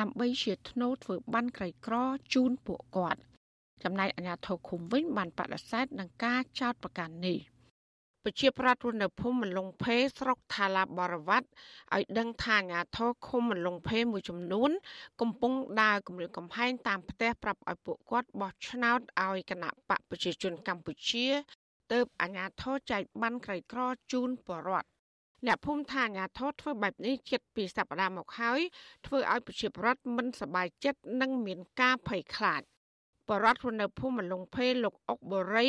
ដើម្បីជាធ្នូធ្វើបានក្រីក្រជូនពួកគាត់ចំណែកអាជ្ញាធរឃុំវិញបានបដិសេធនឹងការចោទប្រកាន់នេះ ប្រជាប្រដ្ឋរស់នៅភូមិមលងភេស្រុកថាឡាបរវត្តឲ្យដឹងថាអាញាធរឃុំមលងភេមួយចំនួន កំពុងដើរគម្រាមកំហែងតាមផ្ទះប្រាប់ឲ្យពួកគាត់បោះឆ្នោតឲ្យគណៈបកប្រជាជនកម្ពុជាទៅអាញាធរចែកបានក្រីក្រជូនបរដ្ឋអ្នកភូមិថាអាញាធរធ្វើបែបនេះជិតពីសប្តាហ៍មកហើយធ្វើឲ្យប្រជាពលរដ្ឋមិនសប្បាយចិត្តនិងមានការភ័យខ្លាច បរដ្ឋរស់នៅភូមិមលងភេលោកអុកបូរី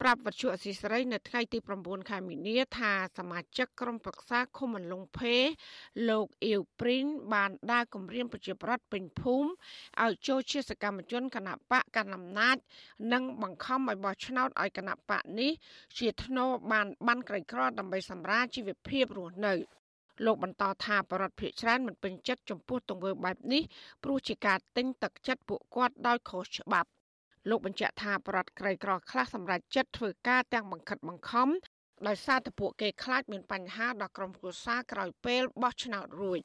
ប្រាប់វត្ថុអសីស្រីនៅថ្ងៃទី9ខែមីនាថាសមាជិកក្រុមប្រឹក្សាឃុំមលងភេលោកអ៊ីវព្រីនបានដើរគម្រាមប្រជាប្រដ្ឋពេញភូមិឲ្យចូលជាសកម្មជនគណៈបកកណ្ដាលអំណាចនិងបង្ខំឲ្យបោះឆ្នោតឲ្យគណៈបកនេះជាធ្នូបានបានក្រីក្រដើម្បីសម្រាលជីវភាពរស់នៅលោកបន្តថាបរដ្ឋភិកច្រើនមិនពេញចិត្តចំពោះទង្វើបែបនេះព្រោះជាការទិញទឹកចិត្តពួកគាត់ដោយខុសច្បាប់ លោកបញ្ជាក់ថាប្រដ្ឋក្រីក្រខ្លះសម្រាប់ចិត្តធ្វើការទាំងបង្ខិតបង្ខំដោយសារតែពួកគេខ្លាចមានបញ្ហាដល់ក្រុមគ្រួសារក្រោយពេលបោះឆ្នោតរួច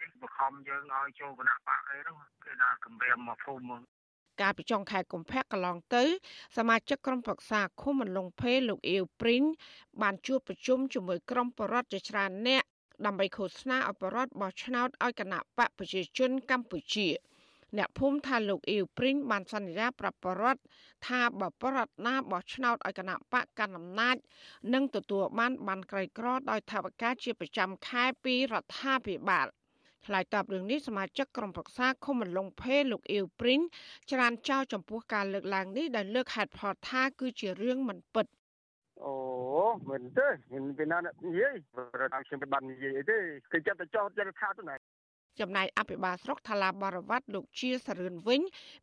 គេបង្ខំយើងឲ្យចូលគណៈបកអីនោះគេថាគម្រាមមកភូមិកាលពីចុងខែកុម្ភៈកន្លងទៅ សមាជិកក្រុមប្រឹក្សាឃុំមន្លងភេលោកអៀវព្រីងបានជួបប្រជុំជាមួយក្រុមបរដ្ឋជាច្រើនអ្នកដើម្បីឃោសនាឲ្យបរដ្ឋបោះឆ្នោតឲ្យគណៈបកប្រជាជនកម្ពុជា។ អ្នកភូមិថាលោកអ៊ីវព្រីងបានសន្យាប្រាប់បរដ្ឋថាបើបរដ្ឋណាបោះឆ្នោតឲ្យគណៈបកកណ្ដាលអំណាចនឹងទទួលបានបានក្រីក្រដោយថវិកាជាប្រចាំខែពីរដ្ឋាភិបាលឆ្លើយតបរឿងនេះសមាជិកក្រុមប្រឹក្សាឃុំមលងភេលោកអ៊ីវព្រីងច្រានចោលចំពោះការលើកឡើងនេះដែលលើកហេតុផលថាគឺជារឿងមិនពិតអូមិនទេមិនពីណានិយាយរដ្ឋាភិបាលបាននិយាយអីទេគេចិត្តទៅចោទចិត្តថាទៅណា ចំណែកអភិបាលស្រុកថាឡាបរវត្តលោកជាសរឿនវិញ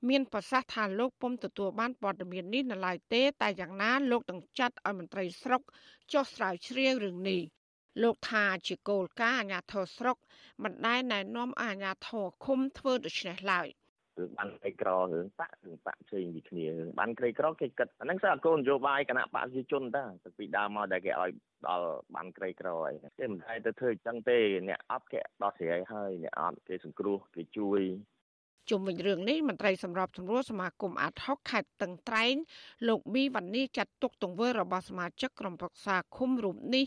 មានប្រសាសន៍ថាលោកពុំទទួលបានព័ត៌មាននេះនៅឡើយទេ តែយ៉ាងណាលោកនឹងចាត់ឲ្យមន្ត្រីស្រុកចុះស្រាវជ្រាវរឿងនេះលោកថាជាគោលការណ៍អាជ្ញាធរស្រុកមិនដែលណែនាំអាជ្ញាធរឃុំធ្វើដូច្នេះឡើយ រឿងបានក្រីក្ររឿងបាក់រឿងបាក់ផ្សេងពីគ្នារឿងបានក្រីក្រគេគិតអាហ្នឹងស្អាតគោលនយោបាយគណៈបកប្រជាជនតាពីដើមមកដែលគេឲ្យដល់បានក្រីក្រហើយគេមិនដែលទៅធ្វើអញ្ចឹងទេអ្នកអត់គេដោះស្រាយហើយអ្នកអត់គេសង្គ្រោះគេជួយជុំវិញរឿងនេះមន្ត្រីសម្របសម្រួលសមាគមអាត់ហុកខេត្តតឹងត្រែងលោកប៊ីវ៉ានីចាត់ទុកទង្វើរបស់សមាជិកក្រុមប្រឹក្សាឃុំរូបនេះ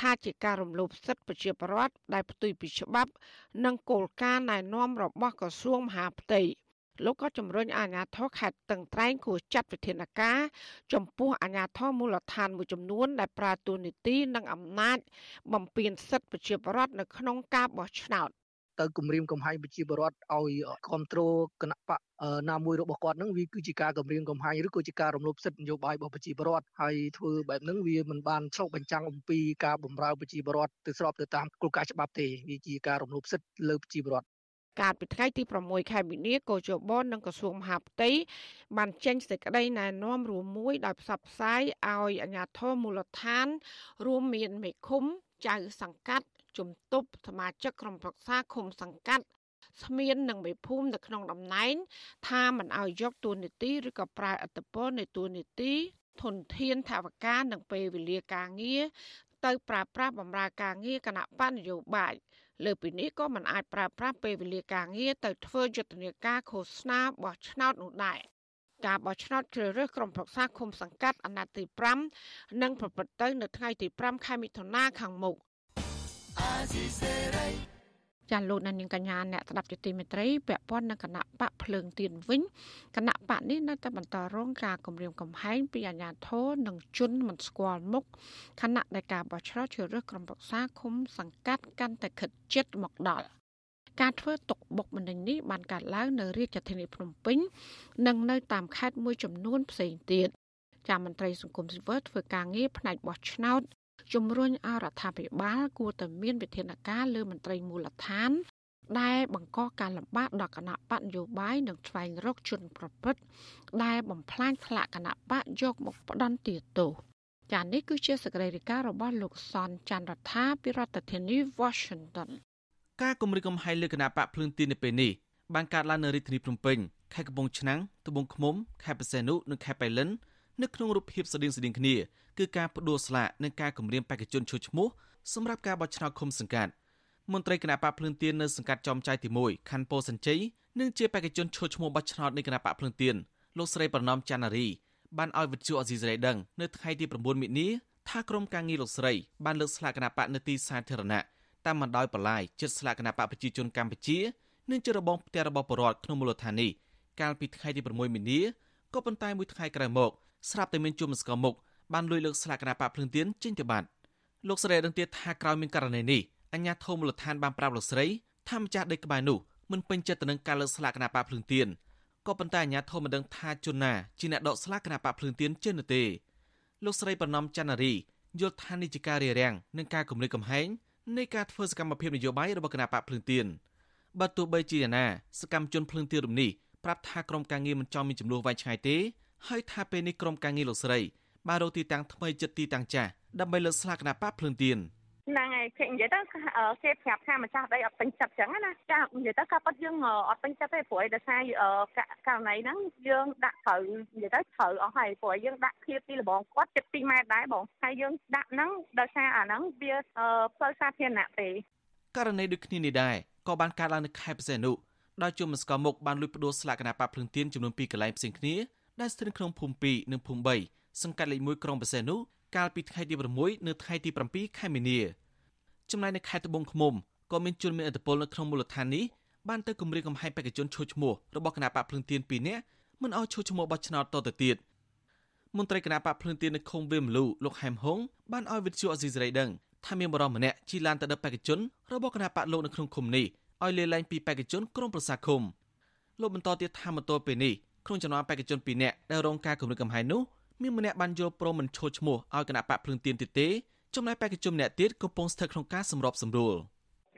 ថាជាការរំលោភសិទ្ធិប្រជាពលរដ្ឋដែលផ្ទុយពីច្បាប់ និងគោលការណ៍ណែនាំរបស់ក្រសួងមហាផ្ទៃ លោកក៏ជំរុញអាជ្ញាធរខេត្តតឹងត្រែងគួរចាត់វិធានការចំពោះអាជ្ញាធរមូលដ្ឋានមួយចំនួន ដែលប្រើទូនីតិនិងអំណាច បំពានសិទ្ធិប្រជាពលរដ្ឋនៅក្នុងការបោះឆ្នោតទៅគម្រាមកំហែងប្រជាពលរដ្ឋឲ្យគ្រប់គ្រងគណៈបកណាមួយរបស់គាត់នឹងវាគឺជាការគម្រាមកំហែងឬក៏ជាការរំលោភសិទ្ធិនយោបាយរបស់ប្រជាពលរដ្ឋហើយធ្វើបែបហ្នឹងវាមិនបានឆ្លុះបញ្ចាំងអំពីការបម្រើប្រជាពលរដ្ឋទៅស្របទៅតាមគោលការណ៍ច្បាប់ទេវាជាការរំលោភសិទ្ធិលើប្រជាពលរដ្ឋ កាលពីថ្ងៃទី6ខែមីនាកោជបនិងក្រសួងមហាផ្ទៃបានចេញសេចក្តីណែនាំរួមមួយដោយផ្សព្វផ្សាយឲ្យអាជ្ញាធរមូលដ្ឋាន រួមមានមេឃុំចៅសង្កាត់ជំទប់សមាជិកក្រុមប្រឹក្សាឃុំសង្កាត់ស្មាននិងមេភូមិនៅក្នុងតំណែង ថាមិនឲ្យយកតួនាទីឬក៏ប្រើអត្តពលនៃតួនាទីធនធានថាវការនិងពេលវេលាការងារទៅប្រើប្រាស់បម្រើការងារគណៈបញ្ញយោបាយ លើពីនេះក៏មិនអាចប្រើប្រាស់ពេលវេលាការងារទៅធ្វើយុទ្ធនាការឃោសនាបោះឆ្នោតនោះដែរការបោះឆ្នោតជ្រើសរើសក្រុមប្រឹក្សាឃុំសង្កាត់អាណត្តិទី5នឹងប្រព្រឹត្តទៅ នៅថ្ងៃទី5ខែមិថុនាខាងមុខ ចាលោកនាងកញ្ញាអ្នកស្ដាប់យុតិមេត្រីពាក់ព័ន្ធនឹងគណៈបកភ្លើងទៀនវិញគណៈបកនេះនៅតែបន្តរងការគម្រាមកំហែងពីអាជ្ញាធរនិងជនមិនស្គាល់មុខគណៈដែលការបោះឆ្នោតជ្រើសរើសក្រុមប្រឹក្សាឃុំសង្កាត់កាន់តែខិតជិតមកដល់ការធ្វើទុកបុកម្នេញនេះបានកើតឡើងនៅរាជធានីភ្នំពេញ និងនៅតាមខេត្តមួយចំនួនផ្សេងទៀតចាមន្ត្រីសង្គមស៊ីវិលធ្វើការងារផ្នែកបោះឆ្នោត ជំរុញឲ្យរដ្ឋាភិបាលគួរតែមានវិធានការលើមន្ត្រីមូលដ្ឋាន ដែលបង្កការលំបាកដល់គណៈបកនយោបាយនិងស្វែងរកជនប្រព្រឹត្តដែលបំផ្លាញថ្នាក់គណៈបកយកមកផ្ដន់ទាទោសចា៎នេះគឺជាសកម្មភាពរបស់លោកសនច័ន្ទរដ្ឋាភិរដ្ឋធានី Washington ការគម្រិតកំហែងលើគណៈបកភ្លើងទីនៅពេលនេះបានកើតឡើងនៅរាជធានីភ្នំពេញខេត្តកំពង់ឆ្នាំងត្បូងឃ្មុំខេត្តបរសេនុនិងខេត្តបៃលិននៅក្នុងរូបភាពស្តៀងស្តៀងគ្នា គឺការផ្ដួលស្លាកនិងការគម្រាមបេក្ខជនឈុតឈ្មោះសម្រាប់ការបោះឆ្នោតឃុំសង្កាត់មន្ត្រីគណៈបកភ្លឿនទៀននៅសង្កាត់ចំចៅទី1ខណ្ឌពោធិ៍សញ្ជ័យនិងជាបេក្ខជនឈុតឈ្មោះបោះឆ្នោតនៃគណៈបកភ្លឿនទៀនលោកស្រីប្រណំច័ន្ទនារីបានឲ្យវិទ្យុអេស៊ីសរ៉ៃដឹងនៅថ្ងៃទី9មិនិនាថាក្រុមការងារលោកស្រីបានលើកស្លាកគណៈបកនៅទីសាធារណៈតាមបណ្ដោយបលាយចិត្តស្លាកគណៈបកប្រជាជនកម្ពុជានិងជារបងផ្ទះរបស់បរដ្ឋក្នុងមូលដ្ឋាននេះកាលពីថ្ងៃទី6មិនិនាក៏ប៉ុន្តែមួយថ្ងៃក្រោយមកស្រាប់តែមានជួមស្គមមុខ បានលួចលើកស្លាកគណៈបកភ្លឹងទៀនចេញទៅបាត់លោកស្រីដឹងទៀតថាក្រោយមានករណីនេះអញ្ញាធមូលដ្ឋានបានប្រាប់លោកស្រីថាម្ចាស់ដីក្បែរនោះមិនពេញចិត្តទៅនឹងការលើកស្លាកគណៈបកភ្លឹងទៀនក៏ប៉ុន្តែអញ្ញាធមមិនដឹងថាជនណាជាអ្នកដកស្លាកគណៈបកភ្លឹងទៀនចេញនោះទេលោកស្រីប្រណំច័ន្ទនារីយល់ថានេះជាការរារាំងនឹងការគម្រាមកំហែងនៃការធ្វើសកម្មភាពនយោបាយរបស់គណៈបកភ្លឹងទៀនបើទោះបីជាណាសកម្មជនភ្លឹងទៀនរំនេះប្រាប់ថាក្រុមការងារមិនចង់មានចំនួនវាយឆ្ងាយទេហើយថាពេលនេះក្រុមការងារលោកស្រី បានរកទីតាំងថ្មីចិត្តទីតាំងចាស់ដើម្បីលើកស្លាកគណៈបកភ្លើងទៀនហ្នឹងហើយគេនិយាយទៅគេប្រាប់ថាម្ចាស់ដីអត់ពេញចិត្តចឹងណាចានិយាយទៅការប៉ັດយើងអត់ពេញចិត្តទេព្រោះឯដោយសារករណីហ្នឹងយើងដាក់ត្រូវនិយាយទៅត្រូវអស់ហើយព្រោះយើងដាក់ធៀបពីលបងគាត់ចិត្ត2ម៉ែត្រដែរបងហើយយើងដាក់ហ្នឹងដោយសារអាហ្នឹងវាផ្លូវសាធារណៈទេករណីដូចគ្នានេះដែរក៏បានកើតឡើងនៅខេត្តបរសេនុដោយជុំស្កមុកបានលួចផ្ដួលស្លាកគណៈបកភ្លឹងទៀនចំនួន2កន្លែងផ្សេងគ្នាដែលស្ថិតក្នុងភូមិ2និងភូមិ3សង្កាត់លេខ1ក្រុងបរសេនុកាលពីថ្ងៃទី6នៅថ្ងៃទី7ខែមីនាចំណែកនៅខេត្តត្បូងឃ្មុំក៏មានជនមានឥទ្ធិពលនៅក្នុងមូលដ្ឋាននេះបានទៅគម្រាមកំហែងបេក្ខជនឈោះឈ្មោះរបស់គណៈបកភ្លឹងទៀន2នាក់មិនឲ្យឈោះឈ្មោះបោះឆ្នោតតទៅទៀតមន្ត្រីគណៈបកភ្លឹងទៀននៅឃុំវាមលូលោកហែមហុងបានឲ្យវិទ្យុអេស៊ីសរ៉ៃដឹងថាមានបរិម្នាក់ជិះឡានទៅដឹកបេក្ខជនរបស់គណៈបកលោកនៅក្នុងឃុំនេះឲ្យលេលែងពីបេក្ខជនក្រុមប្រសាឃុំលោកបន្តទៀតថាមកទល់ពេលនេះក្នុងចំណោមបេក្ខជន2នាក់ដែលរងការគំរាមកំហែងនោះ មានម្នាក់បានយល់ព្រមមិនឈោះឈ្មោះឲ្យគណៈបកភ្លឹងទៀនទៀតទេចំណែកបេក្ខជនម្នាក់ទៀតកំពុងស្ថិតក្នុងការសម្របសម្រួល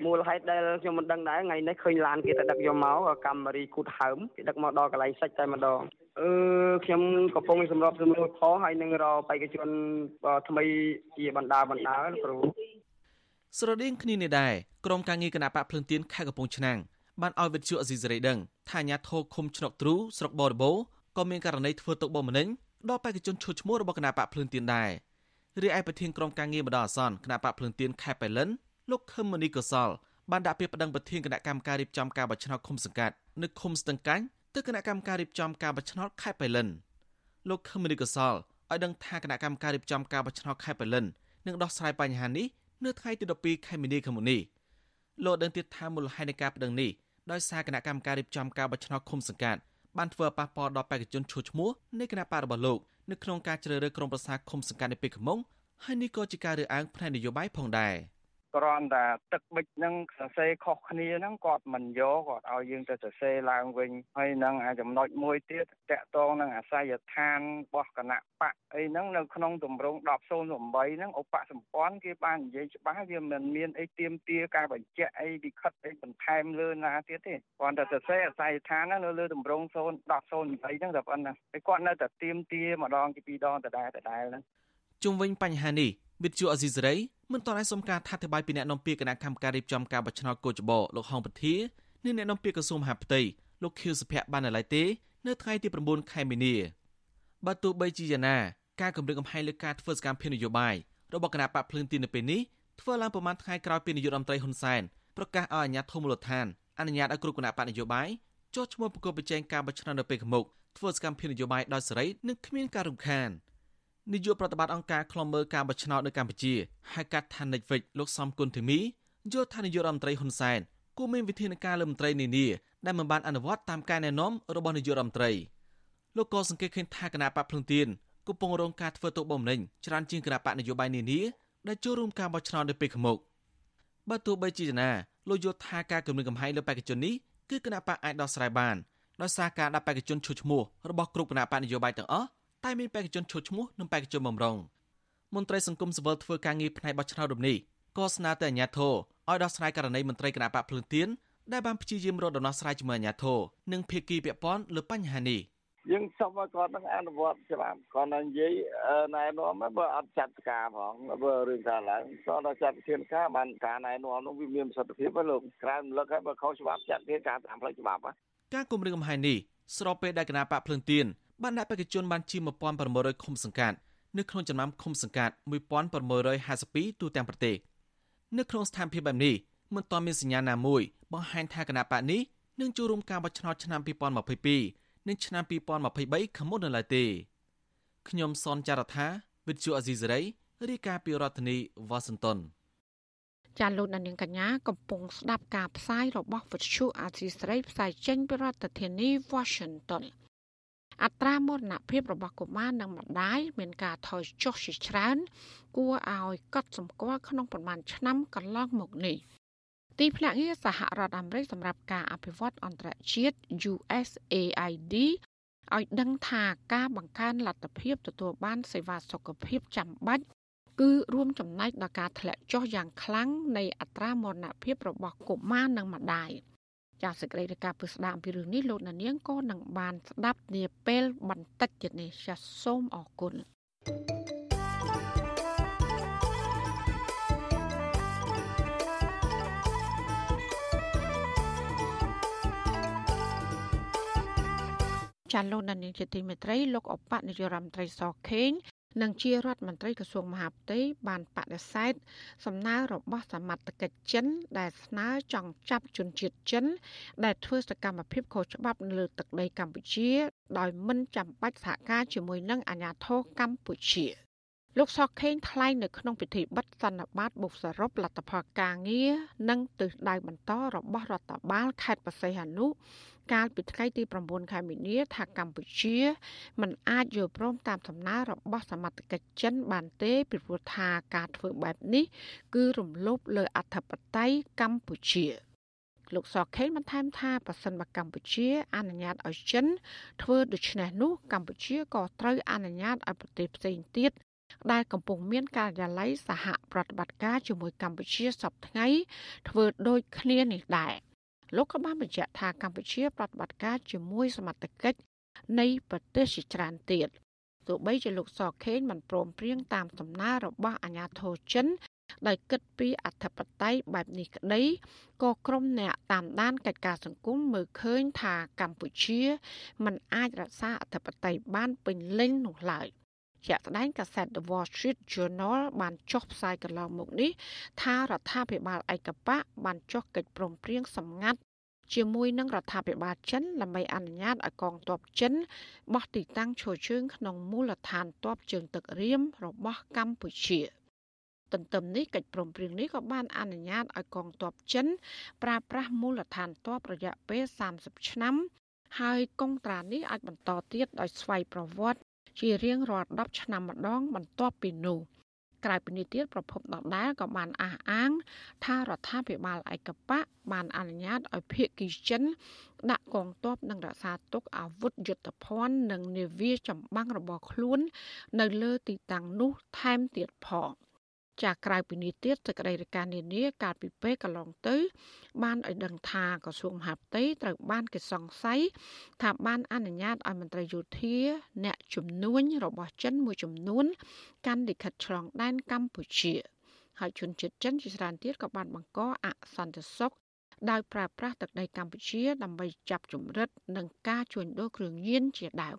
មូលហេតុដែលខ្ញុំមិនដឹងដែរថ្ងៃនេះឃើញឡានគេទៅដឹកយកមកកាមេរីគូតហើមគេដឹកមកដល់កន្លែងសិចតែម្ដងអឺខ្ញុំកំពុងសម្របសម្រួលផងហើយនឹងរកបេក្ខជនថ្មីជាបណ្ដាបណ្ដាគ្រូស្រដៀងគ្នានេះដែរក្រុមការងារគណៈបកភ្លឹងទៀនខេត្តកំពង់ឆ្នាំងបានឲ្យវិទ្យុអេស៊ីសេរីដឹងថាអាញាធរឃុំឆ្នុកទ្រូស្រុកបរិបូរក៏មានករណីធ្វើទុកបុកម្នេញ ដល់បេក្ខជនឈុតឈ្មោះរបស់គណៈបកភ្លើងទៀនដែររីឯប្រធានក្រុមការងារបដអាសន្នគណៈបកភ្លើងទៀនខេត្តបៃលិនលោកខឹមមនីកុសលបានដាក់ពាក្យប្តឹងប្រធានគណៈកម្មការរៀបចំការបោះឆ្នោតឃុំសង្កាត់នៅឃុំស្ទឹងកាញ់ទៅគណៈកម្មការរៀបចំការបោះឆ្នោតខេត្តបៃលិនលោកខឹមមនីកុសលឲ្យដឹងថាគណៈកម្មការរៀបចំការបោះឆ្នោតខេត្តបៃលិននឹងដោះស្រាយបញ្ហានេះនៅថ្ងៃទី12ខែមីនាខាងមុខនេះលោកដឹងទៀតថាមូលហេតុនៃការប្តឹងនេះដោយសារគណៈកម្មការរៀបចំការបោះឆ្នោតឃុំសង្កាត់ បានធ្វើប៉ះពាល់ដល់បេក្ខជនឈ្មោះឈ្មោះនៃគណៈបករបស់លោកនៅក្នុងការជ្រើសរើសក្រុមប្រឹក្សាឃុំសង្កាត់នៅពេលខាងមុខហើយនេះក៏ជាការរើសអើងផ្នែកនយោបាយផងដែរ គ្រាន់តែទឹកប៊ិចនឹងសរសេរខុសគ្នាហ្នឹងគាត់មិនយកគាត់ឲ្យយើងទៅសរសេរឡើងវិញហើយនឹងអាចំណុចមួយទៀតតកតងនឹងអាស័យដ្ឋានរបស់គណៈបកអីហ្នឹងនៅក្នុងទម្រង់1008ហ្នឹងឧបសម្ព័ន្ធគេបាននិយាយច្បាស់វាមិនមានអីទៀមទាការបញ្ជាក់អីលិខិតអីបន្ថែមលើណាទៀតទេគ្រាន់តែសរសេរអាស័យដ្ឋានហ្នឹងនៅលើទម្រង់0 1008ហ្នឹងតែប៉ុណ្ណាហើយគាត់នៅតែទៀមទាម្ដងពីរដងដដែលដដែលហ្នឹងជុំវិញបញ្ហានេះ វិទ្យុអេស៊ីសេរីមិនតន់ឲ្យសុំការថាធិប្បាយពីអ្នកនាំពាក្យគណៈកម្មការរៀបចំការបោះឆ្នោតកោចបលោកហងពធានិងអ្នកនាំពាក្យក្រសួងមហាផ្ទៃលោកខៀវសុភ័ក្របាននៅឡើយទេនៅថ្ងៃទី9ខែមីនាបើទោះបីជាយ៉ាងណាការគម្រាមកំហែងលើការធ្វើសកម្មភាពនយោបាយរបស់គណៈបកភ្លើងទីននៅពេលនេះធ្វើឡើងប្រមាណថ្ងៃក្រោយពីនាយករដ្ឋមន្ត្រីហ៊ុនសែនប្រកាសឲ្យអាជ្ញាធរមូលដ្ឋានអនុញ្ញាតឲ្យគ្រប់គណៈបកនយោបាយចុះឈ្មោះប្រកបប្រជែងការបោះឆ្នោតនៅពេលខាងមុខធ្វើសកម្មភាពនយោបាយដោយសេរីនិងគ្មានការរំខាន។ នាយកប្រតិបត្តិអង្គការឃ្លាំមើលការបោះឆ្នោតនៅកម្ពុជាហៅកាត់ថា Netflix លោកសំគុណធីមីយល់ថានាយករដ្ឋមន្ត្រីហ៊ុនសែនគួរមានវិធានការលើមន្ត្រីនានាដែលមិនបានអនុវត្តតាមការណែនាំរបស់នាយករដ្ឋមន្ត្រីលោកក៏សង្កេតឃើញថាគណៈបកភ្លឹងទៀនកំពុងរងការធ្វើទុកបុកម្នេញច្រើនជាងគណៈបកនយោបាយនានាដែលចូលរួមការបោះឆ្នោតនៅពេលខាងមុខបើទោះបីជាណាលោកយល់ថាការគម្រាមកំហែងលើបេក្ខជននេះគឺគណៈបកអាចដោះស្រាយបានដោយសារការដាក់បេក្ខជនឈុតឈ្មោះរបស់គ្រប់គណៈបកនយោបាយទាំងអស់ តែមានបេក្ខជនឈុតឈ្មោះនិងបេក្ខជនបំរុងមន្ត្រីសង្គមស៊ីវិលធ្វើការងារផ្នែកបោះឆ្នោតរំនេះក៏ស្នើទៅអាជ្ញាធរឲ្យដោះស្រាយករណីមន្ត្រីគណៈបកភ្លឹងទៀនដែលបានព្យាយាមរកដំណោះស្រាយជាមួយអាជ្ញាធរនិងភាគីពាក់ព័ន្ធលើបញ្ហានេះយើងសុំឲ្យគាត់នឹងអនុវត្តច្បាប់គាត់នឹងនិយាយណែនាំបើអត់ចាត់ការផងបើរឿងថាឡើងគាត់ដល់ចាត់វិធានការបានការណែនាំនោះវាមានប្រសិទ្ធភាពហើយលោកក្រៅរំលឹកឲ្យបើខុសច្បាប់ចាត់វិធានការតាមផ្លូវច្បាប់ការគម្រាមកំហែងនេះស្របពេលដែលគណៈបកភ្លឹងទៀន បានដាក់បេក្ខជនបានជាង1600ឃុំសង្កាត់នៅក្នុងចំណោមឃុំសង្កាត់1652ទូទាំងប្រទេសនៅក្នុងស្ថានភាពបែបនេះមិនទាន់មានសញ្ញាណាមួយបង្ហាញថាគណៈបកនេះនឹងចូលរួមការបោះឆ្នោតឆ្នាំ2022និងឆ្នាំ2023ខាងមុខនៅឡើយទេខ្ញុំសនចាររថាវិទ្យុអេស៊ីសេរីរាយការណ៍ពីរដ្ឋធានីវ៉ាស៊ីនតោនចាលោកនាងកញ្ញាកំពុងស្ដាប់ការផ្សាយរបស់វិទ្យុអាស៊ីសេរីផ្សាយចេញពីរដ្ឋធានី Washington អត្រាមរណភាពរបស់កុមារនិងម្ដាយមានការថយចុះជាច្រើន គួរឲ្យកត់សម្គាល់ក្នុងប្រមាណឆ្នាំកន្លងមកនេះទីភ្នាក់ងារសហរដ្ឋអាមេរិកសម្រាប់ការអភិវឌ្ឍអន្តរជាតិ USAID ឲ្យដឹងថាការបង្កើនលទ្ធភាពទទួលបានសេវាសុខភាពចាំបាច់គឺរួមចំណែកដល់ការធ្លាក់ចុះយ៉ាងខ្លាំងនៃអត្រាមរណភាពរបស់កុមារនិងម្ដាយ។ ចាសសេចក្តីរាយការណ៍ពីស្ដាមពីរឿងនេះលោកនាងក៏នឹងបានស្ដាប់នាពេលបន្តិចទៀតនេះចាសសូមអរគុណចាលោកនានីជាទីមេត្រីលោកអបនាយរដ្ឋមន្ត្រីសខេង និងជារដ្ឋមន្ត្រីក្រសួងមហាផ្ទៃបានបដិសេធសំណើរបស់សមត្ថកិច្ចចិន ដែលស្នើចង់ចាប់ជនជាតិចិន ដែលធ្វើសកម្មភាពខុសច្បាប់នៅលើទឹកដីកម្ពុជា ដោយមិនចាំបាច់សហការជាមួយនឹងអាជ្ញាធរកម្ពុជាលោកសកខេងថ្លែងនៅក្នុងពិធីបិទសន្និបាតបុកសរុបលទ្ធផលការងារនិងទិសដៅបន្តរបស់រដ្ឋបាលខេត្តបរសៃហនុ កាលពីថ្ងៃទី9ខែមីនាថាកម្ពុជាមិនអាចយល់ព្រមតាមសំណើរបស់សមត្ថកិច្ចចិនបានទេពីព្រោះថាការធ្វើបែបនេះ គឺរំលោភលើអធិបតេយ្យកម្ពុជាលោកសខេងបានថែមថាប្រសិនបើកម្ពុជាអនុញ្ញាតឲ្យចិន ធ្វើដូច្នេះនោះកម្ពុជាក៏ត្រូវអនុញ្ញាតឲ្យប្រទេសផ្សេងទៀតដែលកំពុងមានការិយាល័យសហប្រតិបត្តិការជាមួយកម្ពុជាសពថ្ងៃធ្វើដូចគ្នានេះដែរ លោកក៏បានបញ្ជាក់ថាកម្ពុជាប្រតិបត្តិការជាមួយសមត្ថកិច្ចនៃប្រទេសជាច្រើនទៀតទោះបីជាលោកសខេងមិនព្រមព្រៀងតាមសំណើរបស់អាញាធរចិនដោយគិតពីអធិបតេយ្យបែបនេះក្តីក៏ក្រុមអ្នកតាមដានកិច្ចការសង្គមមើលឃើញថាកម្ពុជា មិនអាចរក្សាអធិបតេយ្យបានពេញលេញនោះឡើយ ជាក់ស្ដែងកាសែត The Wall Street Journal បានចុះផ្សាយកន្លងមកនេះថារដ្ឋាភិបាលឯកបកបានចុះកិច្ចព្រមព្រៀងសម្ងាត់ជាមួយនឹងរដ្ឋាភិបាលចិនដើម្បីអនុញ្ញាតឲ្យកងទ័ពចិនបោះទីតាំងឈរជើងក្នុងមូលដ្ឋានទ័ពជើងទឹករៀមរបស់កម្ពុជាទន្ទឹមនេះកិច្ចព្រមព្រៀងនេះក៏បានអនុញ្ញាតឲ្យកងទ័ពចិនប្រើប្រាស់មូលដ្ឋានទ័ពរយៈពេល30ឆ្នាំហើយកងត្រានេះអាចបន្តទៀតដោយស្វ័យប្រវត្តិ ជារៀងរាល់10ឆ្នាំម្ដង បន្ទាប់ពីនោះក្រៅពីនេះទៀតប្រពន្ធដដែលក៏បានអះអាង ថារដ្ឋាភិបាលឯកបកបានអនុញ្ញាតឲ្យភៀកគីចិន ដាក់កងទ័ពនិងរក្សាទុកអាវុធយុទ្ធភ័ណ្ឌនិងនាវាចម្បាំងរបស់ខ្លួន នៅលើទីតាំងនោះថែមទៀតផង។ ចាក្រៅពីនេះទៀតសេចក្តីរាយការណ៍នានាកាលពីពេលកន្លងទៅ បានឲ្យដឹងថាក្រសួងមហាផ្ទៃត្រូវបានគេសង្ស័យថាបានអនុញ្ញាតឲ្យមន្ត្រីយោធា អ្នកជំនួញរបស់ចិនមួយចំនួន កាន់លិខិតឆ្លងដែនកម្ពុជាហើយជនជាតិចិនជាច្រើនទៀតក៏បានបង្កអសន្តិសុខដោយប្រើប្រាស់ទឹកដីកម្ពុជាដើម្បីចាប់ជំរិតនិងការជួញដូរគ្រឿងញៀនជាដើម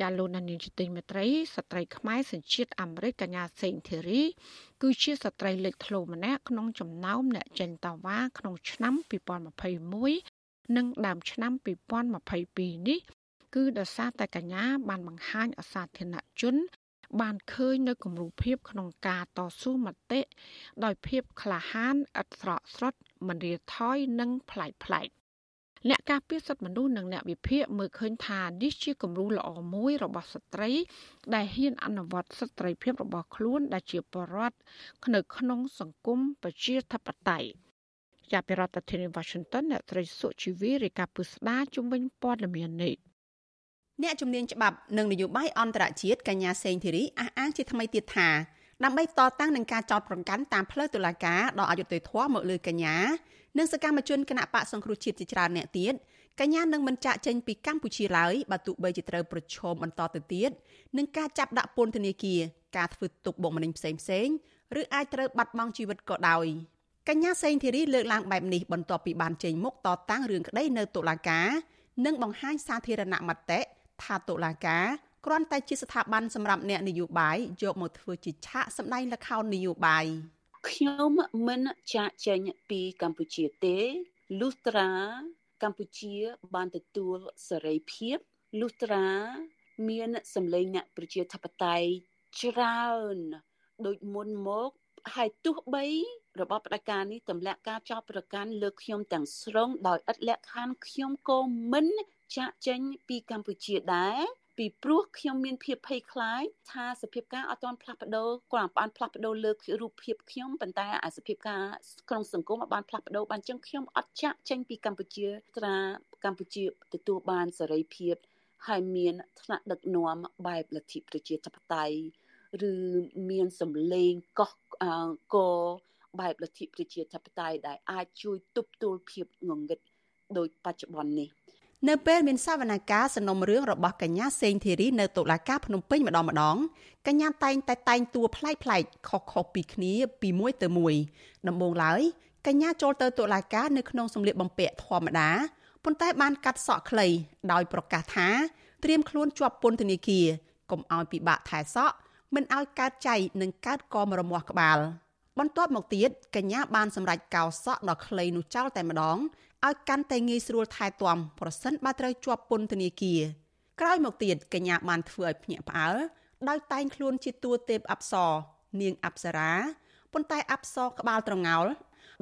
ចាលោកនានីជាទីមេត្រីស្ត្រីខ្មែរសញ្ជាតិអាមេរិកកញ្ញាសេងធីរី គឺជាស្ត្រីលេចធ្លោម្នាក់ក្នុងចំណោមអ្នកចេញតាវ៉ាក្នុងឆ្នាំ2021និងដើមឆ្នាំ2022នេះគឺដោយសារតែកញ្ញាបានបង្ហាញអសាធារណជន បានឃើញនៅគំរូភាពក្នុងការតស៊ូមតិដោយភាពក្លាហានឥតស្រកស្រត់មិនរាថយនិងប្លែកប្លែក អ្នកការពារសិទ្ធិមនុស្សនិងអ្នកវិភាគមើលឃើញថានេះជាគំរូល្អមួយរបស់ស្ត្រី ដែលហ៊ានអនុវត្តសិទ្ធិសេរីភាពរបស់ខ្លួនដែលជាបរិវត្តនៅក្នុងសង្គមប្រជាធិបតេយ្យជាប្រធានាធិបតី Washington អ្នកត្រីសុជីវីរាយការណ៍ពុស្ដាជំវិញព័ត៌មាននេះអ្នកជំនាញច្បាប់និងនយោបាយអន្តរជាតិកញ្ញាសេងធីរីអះអាងជាថ្មីទៀតថា ដើម្បីតតាំងនឹងការចោទប្រកាន់តាមផ្លូវតុលាការដល់អយុត្តិធម៌មកលើកញ្ញានិងសកម្មជនគណៈបកសង្គ្រោះជាតិជាច្រើនអ្នកទៀតកញ្ញានឹងមិនចាក់ចេញពីកម្ពុជាឡើយបើទោះបីជាត្រូវប្រឈមបន្តទៅទៀតនឹងការចាប់ដាក់ពន្ធនាគារការធ្វើទុកបុកម្នេញផ្សេងផ្សេងឬអាចត្រូវបាត់បង់ជីវិតក៏ដោយកញ្ញាសេងធីរីលើកឡើងបែបនេះបន្ទាប់ពីបានចេញមុខតតាំងរឿងក្តីនៅតុលាការនិងបង្ហាញសាធារណមតិថាតុលាការ គ្រាន់តែជាស្ថាប័នសម្រាប់អ្នកនយោបាយយកមកធ្វើជាឆាកសម្ដែងល្ខោននយោបាយខ្ញុំមិនចាក់ចេញពីកម្ពុជាទេលុះត្រាកម្ពុជាបានទទួលសេរីភាពលុះត្រាមានសម្លេងអ្នកប្រជាធិបតេយ្យច្រើនដូចមុនមកហើយទោះបីរបបផ្ដាច់ការនេះទម្លាក់ការចោទប្រកាន់លើខ្ញុំទាំងស្រុងដោយឥតលក្ខខណ្ឌខ្ញុំក៏មិនចាក់ចេញពីកម្ពុជាដែរ ពីព្រោះខ្ញុំមានភាពភ័យខ្លាចថាសភាពការអត់ទាន់ផ្លាស់ប្ដូរគាត់បានផ្លាស់ប្ដូរលើរូបភាពខ្ញុំប៉ុន្តែអាសភាពការក្នុងសង្គមបានផ្លាស់ប្ដូរបានចឹងខ្ញុំអត់ចាក់ចេញពីកម្ពុជាត្រាកម្ពុជាទទួលបានសេរីភាពហើយមានថ្នាក់ដឹកនាំបែបលទ្ធិប្រជាធិបតេយ្យឬមានសម្លេងកោះកបែបលទ្ធិប្រជាធិបតេយ្យដែលអាចជួយទប់ទល់ភាពងងឹតដោយបច្ចុប្បន្ននេះ នៅពេលមានសវនកម្មសំណុំរឿងរបស់កញ្ញាសេងធីរីនៅតុលាការភ្នំពេញម្ដងម្ដងកញ្ញាតែងតែតែងតួប្លែកប្លែកខុសៗពីគ្នាពីមួយទៅមួយដំបូងឡើយកញ្ញាចូលទៅតុលាការនៅក្នុងសម្លៀកបំពាក់ធម្មតាប៉ុន្តែបានកាត់សក់ខ្លីដោយប្រកាសថាត្រៀមខ្លួនជាប់ពន្ធនាគារកុំឲ្យពិបាកថែសក់មិនឲ្យកើតចៃនិងកើតកមរមាស់ក្បាលបន្ទាប់មកទៀតកញ្ញាបានសម្រេចកោសក់ដ៏ខ្លីនោះចោលតែម្ដង ឲ្យកាន់តែងាយស្រួលថែទាំប្រសិនបើត្រូវជាប់ពន្ធនាគារក្រោយមកទៀតកញ្ញាបានធ្វើឲ្យភ្ញាក់ផ្អើលដោយតែងខ្លួនជាតួទេពអប្សរនាងអប្សរាប៉ុន្តែអប្សរក្បាលត្រងោល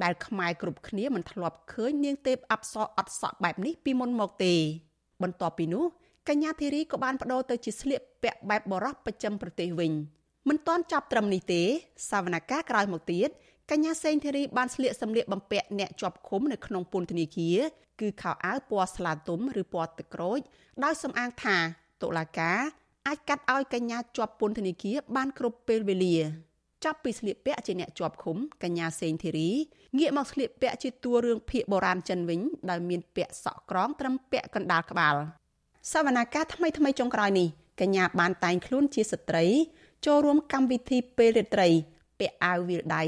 ដែលខ្មែរគ្រប់គ្នាមិនធ្លាប់ឃើញនាងទេពអប្សរអត់សក់បែបនេះពីមុនមកទេ បន្ទាប់ពីនោះកញ្ញាធីរីក៏បានបដូរទៅជាស្លៀកពាក់បែបបរោះប្រចាំប្រទេសវិញមិនទាន់ចាប់ត្រឹមនេះទេសវនកម្មក្រោយមកទៀត កញ្ញាសេងធីរីបានស្លៀកសម្លៀកបំពាក់អ្នកជាប់ឃុំនៅក្នុងពន្ធនាគារគឺខោអាវពណ៌ស្លាទុំឬពណ៌ទឹកក្រូចដោយសំអាងថាតុលាការអាចកាត់ឲ្យកញ្ញាជាប់ពន្ធនាគារបានគ្រប់ពេលវេលាចាប់ពីស្លៀកពាក់ជាអ្នកជាប់ឃុំកញ្ញាសេងធីរីងាកមកស្លៀកពាក់ជាតួរឿងភាគបុរាណចិនវិញដោយមានពាក់សក់ក្រងត្រឹមពាក់កណ្ដាលក្បាលសវនាការថ្មីថ្មីចុងក្រោយនេះកញ្ញាបានតែងខ្លួនជាស្ត្រីចូលរួមកម្មវិធីពេលរាត្រីពាក់អាវវាលដៃ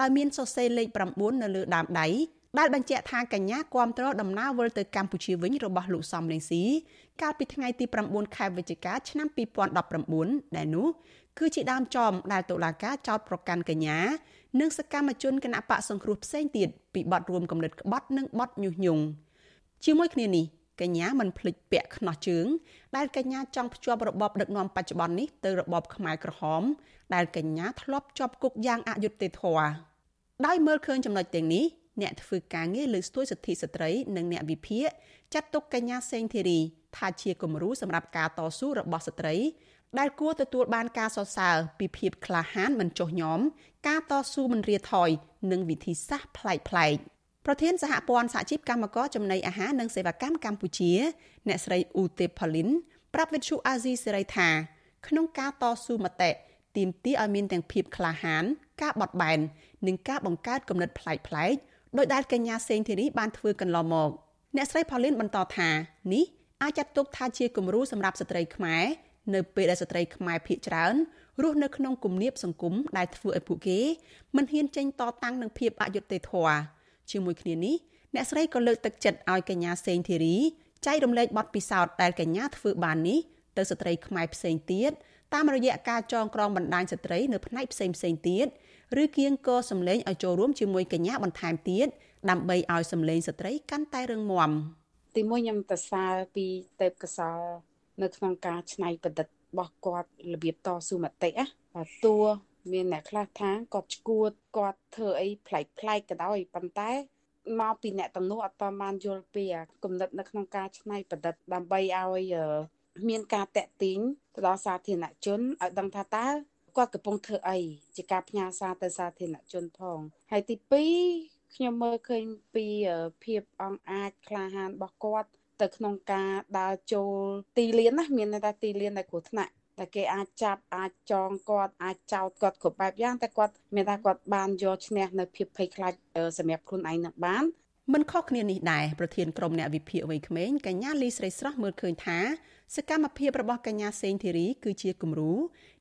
ដោយមានសរសេរលេខ9នៅលើដើមដៃដែលបញ្ជាក់ថាកញ្ញាគាំទ្រដំណើរវិលទៅកម្ពុជាវិញរបស់លោកសំរងស៊ីកាលពីថ្ងៃទី9ខែវិច្ឆិកាឆ្នាំ2019ដែលនោះគឺជាដើមចមដែលតុលាការចោទប្រកាន់កញ្ញានិងសកម្មជនគណៈបកសង្គ្រោះផ្សេងទៀតពីបទរួមគំនិតក្បត់និងបទញុះញង់ជាមួយគ្នានេះ កញ្ញាមិនភ្លេចពាក់ខ្នោះជើងដែលកញ្ញាចង់ភ្ជាប់របបដឹកនាំបច្ចុប្បន្ននេះទៅរបបខ្មែរក្រហម ដែលកញ្ញាធ្លាប់ជាប់គុកយ៉ាងអយុត្តិធម៌ដោយមើលឃើញចំណុចទាំងនេះអ្នកធ្វើការងារលើស្ទួយសិទ្ធិស្ត្រីនិងអ្នកវិភាគចាត់ទុកកញ្ញាសេងធីរីថាជាគំរូសម្រាប់ការតស៊ូរបស់ស្ត្រី ដែលគួរទទួលបានការសរសើរពីភាពក្លាហានមិនចុះញោមការតស៊ូមិនរាថយនិងវិធីសាស្ត្រប្លែកប្លែក ប្រធានសហព័ន្ធសហជីពកម្មករចំណីអាហារនិងសេវាកម្មកម្ពុជា អ្នកស្រីអ៊ូទេផលីនប្រាប់វិទ្យុអាស៊ីសេរីថាក្នុងការតស៊ូមតិទាមទារឲ្យមានទាំងភាពក្លាហាន ការបត់បែននិងការបង្កើតគំនិតប្លែកប្លែកដោយដែលកញ្ញាសេងធីរីបានធ្វើកន្លងមក អ្នកស្រីផលីនបន្តថានេះអាចចាត់ទុកថាជាគំរូសម្រាប់ស្ត្រីខ្មែរនៅពេលដែលស្ត្រីខ្មែរភៀសច្រើនរស់នៅក្នុងគំនាបសង្គមដែលធ្វើឲ្យពួកគេមិនហ៊ានចេញតតាំងនឹងភាពអយុត្តិធម៌ ជាមួយគ្នានេះអ្នកស្រីក៏លើកទឹកចិត្តឲ្យកញ្ញាសេងធីរីចែករំលែកបទពិសោធន៍ដែលកញ្ញាធ្វើបាននេះទៅស្ត្រីខ្មែរផ្សេងទៀតតាមរយៈការចងក្រងបណ្ដាញស្ត្រីនៅផ្នែកផ្សេងផ្សេងទៀតឬគៀងកសម្លេងឲ្យចូលរួមជាមួយកញ្ញាបន្ថែមទៀតដើម្បីឲ្យសម្លេងស្ត្រីកាន់តែរឹងមាំទីមួយខ្ញុំសរសើរពីទេពកសល នៅក្នុងការច្នៃប្រឌិតរបស់គាត់របៀបតស៊ូមតិណាបាទតួ មានអ្នកខ្លះថាគាត់ឈួតគាត់ធ្វើអីប្លែកប្លែកក៏ដោយប៉ុន្តែមកពីអ្នកទាំងនោះអត់តបានយល់ពីគំនិតនៅក្នុងការច្នៃប្រឌិតដើម្បីឲ្យមានការតាក់ទាញទៅដល់សាធារណជនឲ្យដឹងថាតើគាត់កំពុងធ្វើអីជាការផ្ញើសារទៅសាធារណជនផងហើយទី2ខ្ញុំមើលឃើញពីភាពអង់អាចក្លាហានរបស់គាត់ទៅក្នុងការដើរចូលទីលានណាមានន័យថាទីលានដែលគ្រោះថ្នាក់ តែគេអាចចាប់អាចចងគាត់អាចចោទគាត់គ្រប់បែបយ៉ាងតែគាត់មានថាគាត់បានយកឈ្នះនៅភាពភ័យខ្លាចសម្រាប់ខ្លួនឯងនឹងបានមិនខុសគ្នានេះដែរប្រធានក្រុមអ្នកវិភាគវ័យក្មេងកញ្ញាលីស្រីស្រស់មើលឃើញថាសកម្មភាពរបស់កញ្ញាសេងធីរីគឺជាគំរូ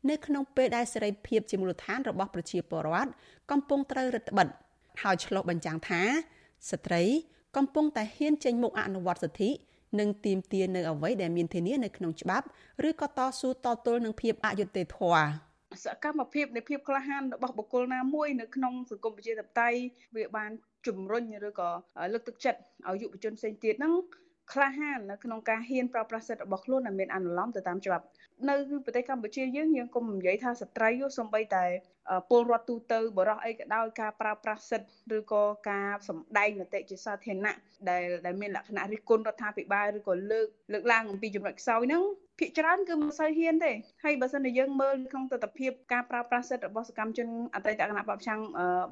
នៅក្នុងពេលដែលសេរីភាពជាមូលដ្ឋានរបស់ប្រជាពលរដ្ឋកំពុងត្រូវរឹតបន្តឹងហើយឆ្លុះបញ្ចាំងថាស្ត្រីកំពុងតែហ៊ានចេញមុខអនុវត្តសិទ្ធិ និងទាមទារនៅអ្វីដែលមានធានានៅក្នុងច្បាប់ឬក៏តស៊ូតទល់នឹងភាពអយុត្តិធម៌សកម្មភាពនៃភាពក្លាហានរបស់បុគ្គលណាមួយនៅក្នុងសង្គមប្រជាធិបតេយ្យវាបានជំរុញឬក៏លើកទឹកចិត្តឲ្យយុវជនផ្សេងទៀតហ្នឹង ក្លាហាននៅក្នុងការហ៊ានប្រើប្រាស់សិទ្ធិរបស់ខ្លួនដែលមានអនុលោមទៅតាមច្បាប់នៅប្រទេសកម្ពុជាយើងយើងកុំនិយាយថាស្ត្រីសំបីតែពលរដ្ឋទូទៅបរោះអីក៏ដោយការប្រើប្រាស់សិទ្ធិឬក៏ការសម្ដែងមតិជាសាធារណៈដែលដែលមានលក្ខណៈរិះគន់រដ្ឋាភិបាលឬក៏លើកលើកឡើងអំពីចំណុចខ្សោយហ្នឹង ភាគច្រើនគឺមិនសូវហ៊ានទេហើយបើសិនជាយើងមើលក្នុងទស្សនវិជ្ជាការប្រើប្រាស់សិទ្ធិរបស់សកម្មជនអតីតគណៈបព្វឆាំង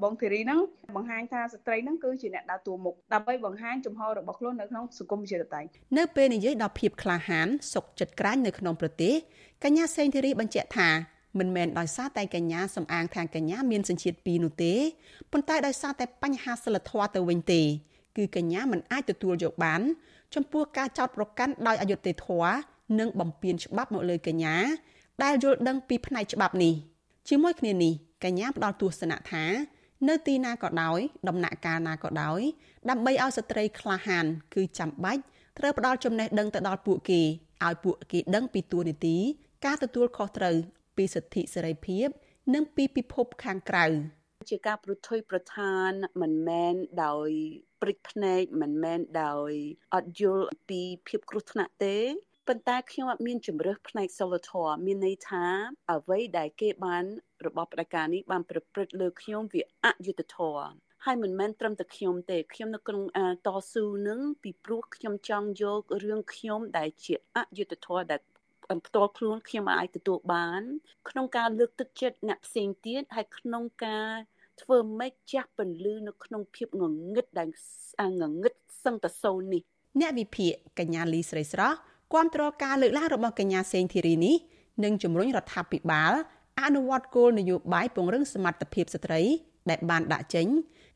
បងធីរីហ្នឹងបង្ហាញថាស្ត្រីហ្នឹងគឺជាអ្នកដើរតួមុខដើម្បីបង្ហាញចំហរបស់ខ្លួននៅក្នុងសង្គមវិជាតៃនៅពេលនិយាយដល់ភាពក្លាហានសុកចិត្តក្រាញនៅក្នុងប្រទេសកញ្ញាសេងធីរីបញ្ជាក់ថាមិនមែនដោយសារតែកញ្ញាសំអាងថាកញ្ញាមានសញ្ជាតិពីរនោះទេប៉ុន្តែដោយសារតែបញ្ហាសិលធម៌ទៅវិញទេ គឺកញ្ញាមិនអាចទទួលយកបាន ចំពោះការចោទប្រកាន់ដោយអយុត្តិធម៌ និងបំពានច្បាប់មកលើកញ្ញាដែលយល់ដឹងពីផ្នែកច្បាប់នេះជាមួយគ្នានេះកញ្ញាផ្ដល់ទស្សនៈថា នៅទីណាក៏ដោយដំណាក់កាលណាក៏ដោយដើម្បីឲ្យស្ត្រីក្លាហាន គឺចាំបាច់ត្រូវផ្ដល់ចំណេះដឹងទៅដល់ពួកគេឲ្យពួកគេដឹងពីទួលនីតិការទទួលខុសត្រូវពីសិទ្ធិសេរីភាព និងពីពិភពខាងក្រៅជាការប្រថុយប្រឋានមិនមែនដោយព្រិចភ្នែកមិនមែនដោយអត់យល់ពីភាពគ្រោះថ្នាក់ទេ ប៉ុន្តែខ្ញុំអត់មានជំរើសផ្នែកសិលធម៌មានន័យថាអ្វីដែលគេបានរបបផ្ដាច់ការនេះបានប្រព្រឹត្តលើខ្ញុំវាអយុត្តិធម៌ហើយមិនមែនត្រឹមតែខ្ញុំទេខ្ញុំនៅក្នុងតស៊ូនឹងពីព្រោះខ្ញុំចង់យករឿងខ្ញុំដែលជាអយុត្តិធម៌ដែលផ្ទាល់ខ្លួនខ្ញុំអាចទទួលបាន ក្នុងការលើកទឹកចិត្តអ្នកផ្សេងទៀតហើយក្នុងការធ្វើម៉េចចាស់ពន្លឺនៅក្នុងភាពងងឹតដែលងងឹតសឹងតសូននេះអ្នកវិភាគកញ្ញាលីស្រីស្រស់ គាំទ្រការលើកឡើងរបស់កញ្ញាសេងធីរីនេះនិងជំរុញរដ្ឋាភិបាលអនុវត្តគោលនយោបាយពង្រឹងសមត្ថភាពស្ត្រីដែលបានដាក់ចេញ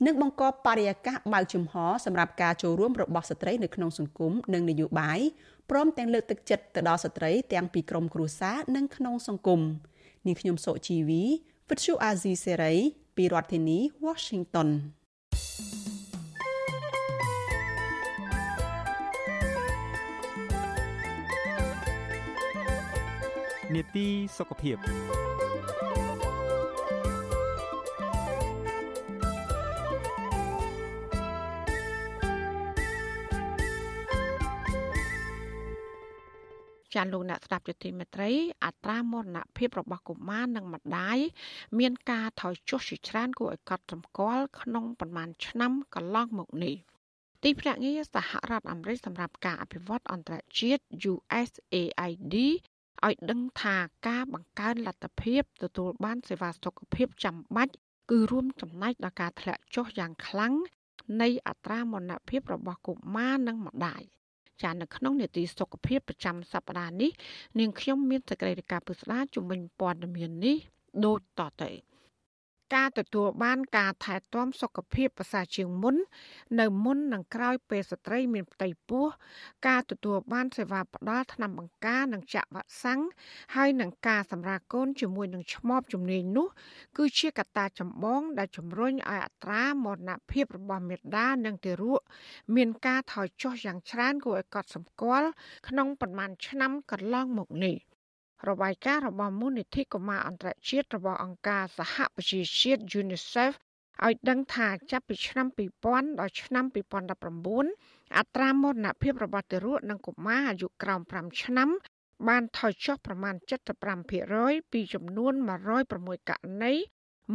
និងបង្កបរិយាកាសបើកចំហសម្រាប់ការចូលរួមរបស់ស្ត្រីនៅក្នុងសង្គមនិងនយោបាយព្រមទាំងលើកទឹកចិត្តទៅដល់ស្ត្រីទាំងពីក្រមគ្រួសារនិងក្នុងសង្គមនាងខ្ញុំសុជីវីវិទ្យុអាស៊ីសេរីពីរដ្ឋធានី Washington នេតិសុខភាពចាលោកអ្នកស្ដាប់យុតិមេត្រី អត្រាមរណភាពរបស់កុមារនិងម្ដាយមានការថយចុះជាច្រើនគួរឲ្យកត់សម្គាល់ក្នុងប្រមាណឆ្នាំកន្លងមកនេះទីភ្នាក់ងារសហរដ្ឋអាមេរិកសម្រាប់ការអភិវឌ្ឍអន្តរជាតិ USAID ឲ្យដឹងថាការបង្កើនលទ្ធភាពទទួលបានសេវាសុខភាពចាំបាច់គឺរួមចំណែកដល់ការធ្លាក់ចុះយ៉ាងខ្លាំងនៃអត្រាមរណភាពរបស់កុមារនិងម្ដាយចានៅក្នុងនេតិសុខភាពប្រចាំសប្តាហ៍នេះនាងខ្ញុំមានសេចក្តីរាយការណ៍ពុស្ដាជំនាញព័ត៌មាននេះដូចតទៅ។ ការទទួលបានការថែទាំសុខភាពប្រសើរជាងមុន នៅមុននិងក្រោយពេលស្ត្រីមានផ្ទៃពោះការទទួលបានសេវាផ្ដល់ថ្នាំបង្ការនិងចាក់វ៉ាក់សាំងហើយនិងការសម្រាលកូនជាមួយនឹងឆ្មបជំនាញនោះ គឺជាកត្តាចម្បងដែលជំរុញឲ្យអត្រាមរណភាពរបស់មាតានិងទារកមានការថយចុះយ៉ាងច្រើនគួរឲ្យកត់សម្គាល់ក្នុងប៉ុន្មានឆ្នាំកន្លងមកនេះ។ របាយការណ៍របស់មូលនិធិកុមារអន្តរជាតិរបស់អង្គការសហប្រជាជាតិ UNICEF ឲ្យដឹងថាចាប់ពីឆ្នាំ2000ដល់ឆ្នាំ2019អត្រាមរណភាពរបស់ទារកនិងកុមារអាយុក្រោម5ឆ្នាំបានថយចុះប្រមាណ75%ពីចំនួន106ករណី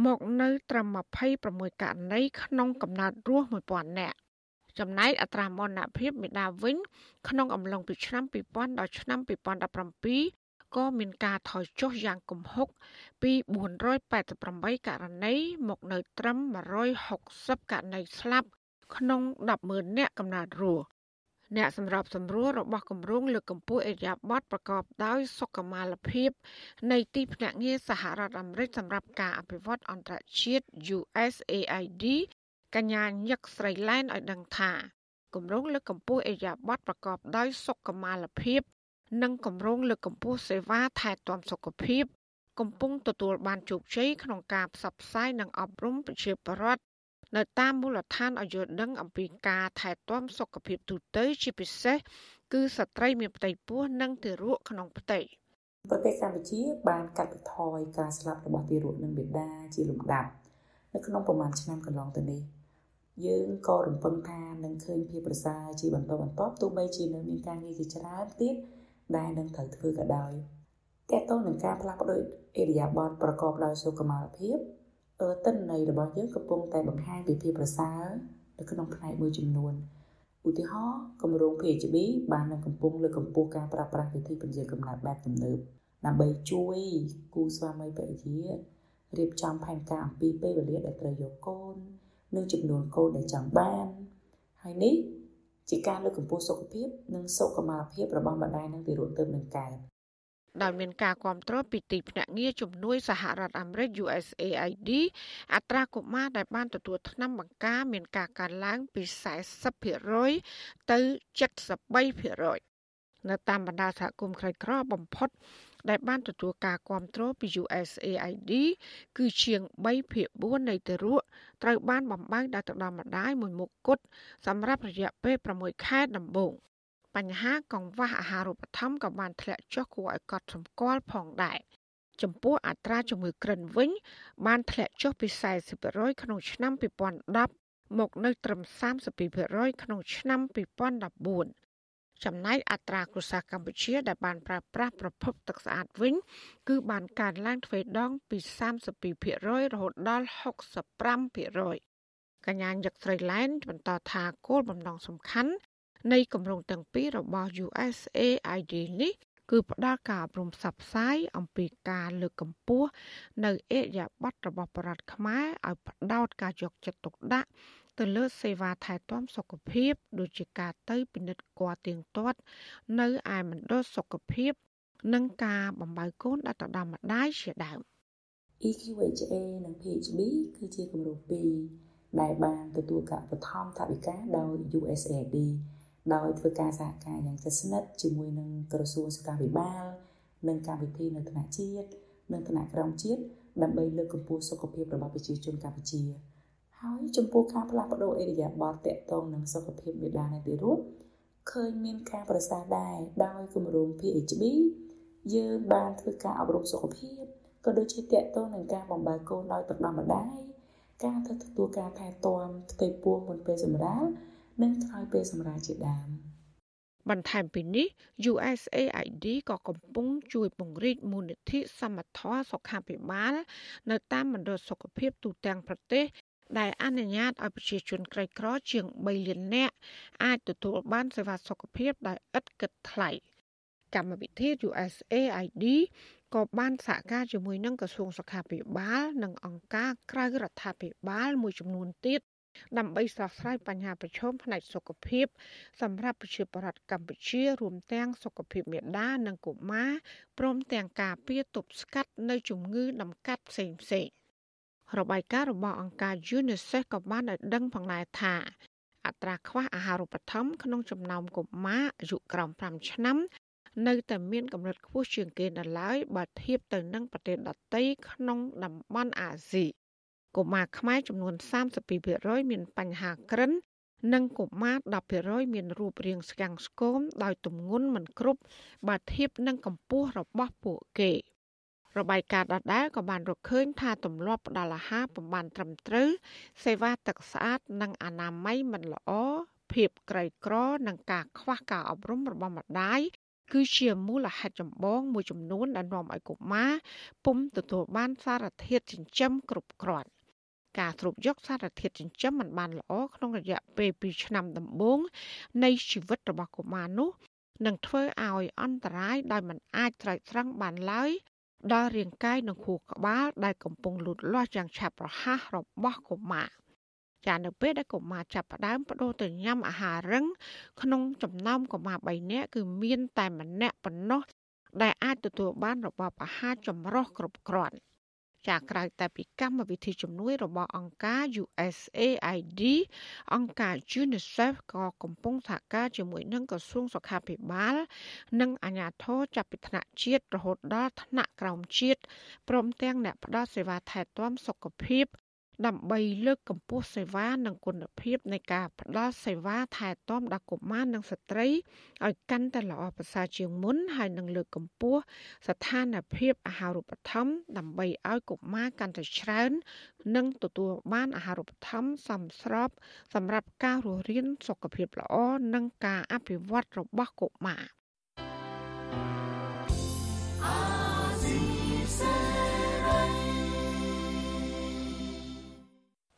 មកនៅត្រឹម26ករណីក្នុងកំណត់រស់1000នាក់ចំណែកអត្រាមរណភាពមេដាវិញក្នុងអំឡុងពីឆ្នាំ2000ដល់ឆ្នាំ2017 ក៏មានការថយចុះយ៉ាងគំហុកពី488ករណីមកនៅត្រឹម160ករណីស្លាប់ក្នុង100,000នាក់កំណើតរស់អ្នកសម្របសម្រួលរបស់គម្រោងលើកកម្ពស់អេរយាប័តប្រកបដោយសុខុមាលភាពនៃទីភ្នាក់ងារសហរដ្ឋអាមេរិកសម្រាប់ការអភិវឌ្ឍអន្តរជាតិ USAID កញ្ញាញឹកស្រីឡែនឲ្យដឹងថាគម្រោងលើកកម្ពស់អេរយាប័តប្រកបដោយសុខុមាលភាព និងគម្រោងលើកកម្ពស់សេវាថែទាំសុខភាព កំពុងទទួលបានជោគជ័យក្នុងការផ្សព្វផ្សាយនិងអប់រំប្រជាពលរដ្ឋនៅតាមមូលដ្ឋានឲ្យយល់ដឹងអំពីការថែទាំសុខភាពទូទៅជាពិសេសគឺស្ត្រីមានផ្ទៃពោះនិងទារកក្នុងផ្ទៃប្រទេសកម្ពុជាបានកាត់បន្ថយការស្លាប់របស់ទារកនិងបេដាជាលំដាប់នៅក្នុងប្រមាណឆ្នាំកន្លងទៅនេះយើងក៏រំពឹងថានឹងឃើញភាពប្រសើរជាបន្តបន្ទាប់ទោះបីជានៅមានការងារជាច្រើនទៀត ដែលនឹងត្រូវធ្វើក៏ដោយតើតើនឹងការផ្លាស់ប្ដូរអេរិយាបថប្រកបដោយសុខុមាលភាពអឺទិន្នន័យរបស់យើងកំពុងតែបង្ហាញពីភាពប្រសើរនៅក្នុងផ្នែកមួយចំនួនឧទាហរណ៍គម្រោង PHB បាននឹងកំពុងលើកកម្ពស់ការប្រើប្រាស់វិធីពន្យាកំណត់បែបទំនើបដើម្បីជួយគូស្វាមីភរិយារៀបចំផែនការអំពីពេលវេលាដែលត្រូវយកកូននិងចំនួនកូនដែលចង់បានហើយនេះ ជាការលើកកម្ពស់សុខភាពនិងសុខុមាលភាពរបស់ម្ដាយនិងទារកទើបនឹងកើតដោយមានការគ្រប់គ្រងពីទីភ្នាក់ងារជំនួយសហរដ្ឋអាមេរិក USAID អត្រាកុមារដែលបានទទួលថ្នាំបង្ការមានការកើនឡើងពី40%ទៅ73%នៅតាមបណ្ដាសហគមន៍ក្រីក្របំផុត ដែលបានទទួលការគ្រប់គ្រងពី USAID គឺជាង3ភាគ4នៃទារកត្រូវបានបំបើកដល់ទឹកដល់ម្ដាយមួយមុខគត់សម្រាប់រយៈពេល6ខែដំបូងបញ្ហាកង្វះអាហារូបត្ថម្ភក៏បានធ្លាក់ចុះគួរឲ្យកត់សម្គាល់ផងដែរចំពោះអត្រាជំងឺគ្រុនវិញ បានធ្លាក់ចុះពី40%ក្នុងឆ្នាំ2010មកនៅត្រឹម32%ក្នុងឆ្នាំ2014 ចំណែកអត្រាគ្រួសារកម្ពុជាដែលបានប្រើប្រាស់ប្រភពទឹកស្អាតវិញ គឺបានកើនឡើងទ្វេដងពី32%រហូតដល់65%កញ្ញាញឹកស្រីឡែនបន្តថាគោលបំណងសំខាន់នៃគម្រោងទាំងពីររបស់ USAID នេះគឺផ្ដល់ការអប់រំផ្សព្វផ្សាយអំពីការលើកកម្ពស់នៅអេរយាប័តរបស់ប្រដ្ឋខ្មែរឲ្យផ្ដោតការយកចិត្តទុកដាក់ ទៅលើសេវាថែទាំសុខភាព ដូចជាការទៅពិនិត្យគភ៌ទៀងទាត់ នៅឯមណ្ឌលសុខភាព និងការបំបើកូនដល់ទៅដល់ម្ដាយជាដើម EQHA និង PHB គឺជាគម្រោង2ដែលបានទទួលការឧបត្ថម្ភថវិកាដោយ USAID ដោយធ្វើការសហការយ៉ាងជិតស្និទ្ធជាមួយនឹងក្រសួងសុខាភិបាលនិងកម្មវិធីនៅថ្នាក់ជាតិនិងថ្នាក់ក្រោមជាតិដើម្បីលើកកម្ពស់សុខភាពរបស់ប្រជាជនកម្ពុជា ហើយចំពោះការផ្លាស់ប្ដូរអេរយាប័តតកតងនឹងសុខភាពមេដានិងទារកឃើញមានការប្រសើរដែរដោយគម្រោង PHB យើងបានធ្វើការអប់រំសុខភាពក៏ដូចជាតកតងនឹងការបំរើកូនដោយទឹកដំម្ដាយការធ្វើទទួលការថែទាំផ្ទៃពោះមុនពេលសម្រាលនិងក្រោយពេលសម្រាលជាដើមបន្ថែមពីនេះ USAID ក៏កំពុងជួយពង្រីកមូលនិធិសមត្ថៈសុខាភិបាល នៅតាមមណ្ឌលសុខភាពទូទាំងប្រទេស ដែលអនុញ្ញាតឲ្យប្រជាជនក្រីក្រជាង3លាននាក់អាចទទួលបានសេវាសុខភាពដោយឥតគិតថ្លៃកម្មវិធី USAID ក៏បានសហការជាមួយនឹងក្រសួងសុខាភិបាល និងអង្គការក្រៅរដ្ឋាភិបាលមួយចំនួនទៀតដើម្បីដោះស្រាយបញ្ហាប្រឈមផ្នែកសុខភាព សម្រាប់ប្រជាពលរដ្ឋកម្ពុជារួមទាំងសុខភាពមាតានិងកុមារព្រមទាំងការពារទប់ស្កាត់នៅជំងឺដំកាត់ផ្សេងផ្សេង របាយការណ៍របស់អង្គការ UNICEF ក៏បានឲ្យដឹងផងដែរថាអត្រាខ្វះអាហារូបត្ថម្ភក្នុងចំណោមកុមារអាយុក្រោម5ឆ្នាំ នៅតែមានកម្រិតខ្ពស់ជាងគេនៅឡើយបើធៀបទៅនឹងប្រទេសដទៃក្នុងតំបន់អាស៊ីកុមារខ្មែរចំនួន32%មានបញ្ហាក្រិន និងកុមារ10%មានរូបរាងស្កាំងស្គមដោយទម្ងន់មិនគ្រប់បើធៀបនឹងកម្ពស់របស់ពួកគេ របាយការណ៍ដដែលក៏បានរកឃើញថាទម្លាប់ផ្ដល់អាហារពុំបានត្រឹមត្រូវសេវាទឹកស្អាត និងអនាម័យមិនល្អភាពក្រីក្រនិងការខ្វះការអប់រំរបស់ម្ដាយគឺជាមូលហេតុចម្បងមួយចំនួនដែលនាំឲ្យកុមារពុំទទួលបានសារធាតុចិញ្ចឹមគ្រប់គ្រាន់ការស្រូបយកសារធាតុចិញ្ចឹមមិនបានល្អក្នុងរយៈពេល2ឆ្នាំដំបូងនៃជីវិតរបស់កុមារនោះនឹងធ្វើឲ្យអន្តរាយដោយមិនអាចស្រោចស្រង់បានឡើយ ដល់រាងកាយនិងខួរក្បាលដែលកំពុងលូតលាស់យ៉ាងឆាប់រហ័សរបស់កុមារចានៅពេលដែលកុមារចាប់ផ្ដើមបដូរទៅញ៉ាំអាហាររឹង ក្នុងចំណោមកុមារ3នាក់គឺមានតែម្នាក់ប៉ុណ្ណោះដែលអាចទទួលបានរបបអាហារចម្រុះគ្រប់គ្រាន់ ចាក្រៅតែពីកម្មវិធីជំនួយរបស់អង្គការ USAID អង្គការ UNICEF ក៏កំពុងសហការជាមួយនឹងក្រសួងសុខាភិបាល និងអាជ្ញាធរចាប់ពីថ្នាក់ជាតិរហូតដល់ថ្នាក់ក្រោមជាតិព្រមទាំងអ្នកផ្តល់សេវាថែទាំសុខភាព ដើម្បីលើកកម្ពស់សេវានិងគុណភាពនៃការផ្តល់សេវាថែទាំដល់កុមារនិងស្ត្រីឲ្យកាន់តែល្អប្រសើរជាងមុនហើយនឹងលើកកម្ពស់ស្ថានភាពអាហារូបត្ថម្ភដើម្បីឲ្យកុមារកាន់តែច្រើន និងទទួលបានអាហារូបត្ថម្ភសមស្រប សម្រាប់ការរស់រានសុខភាពល្អនិងការអភិវឌ្ឍរបស់កុមារ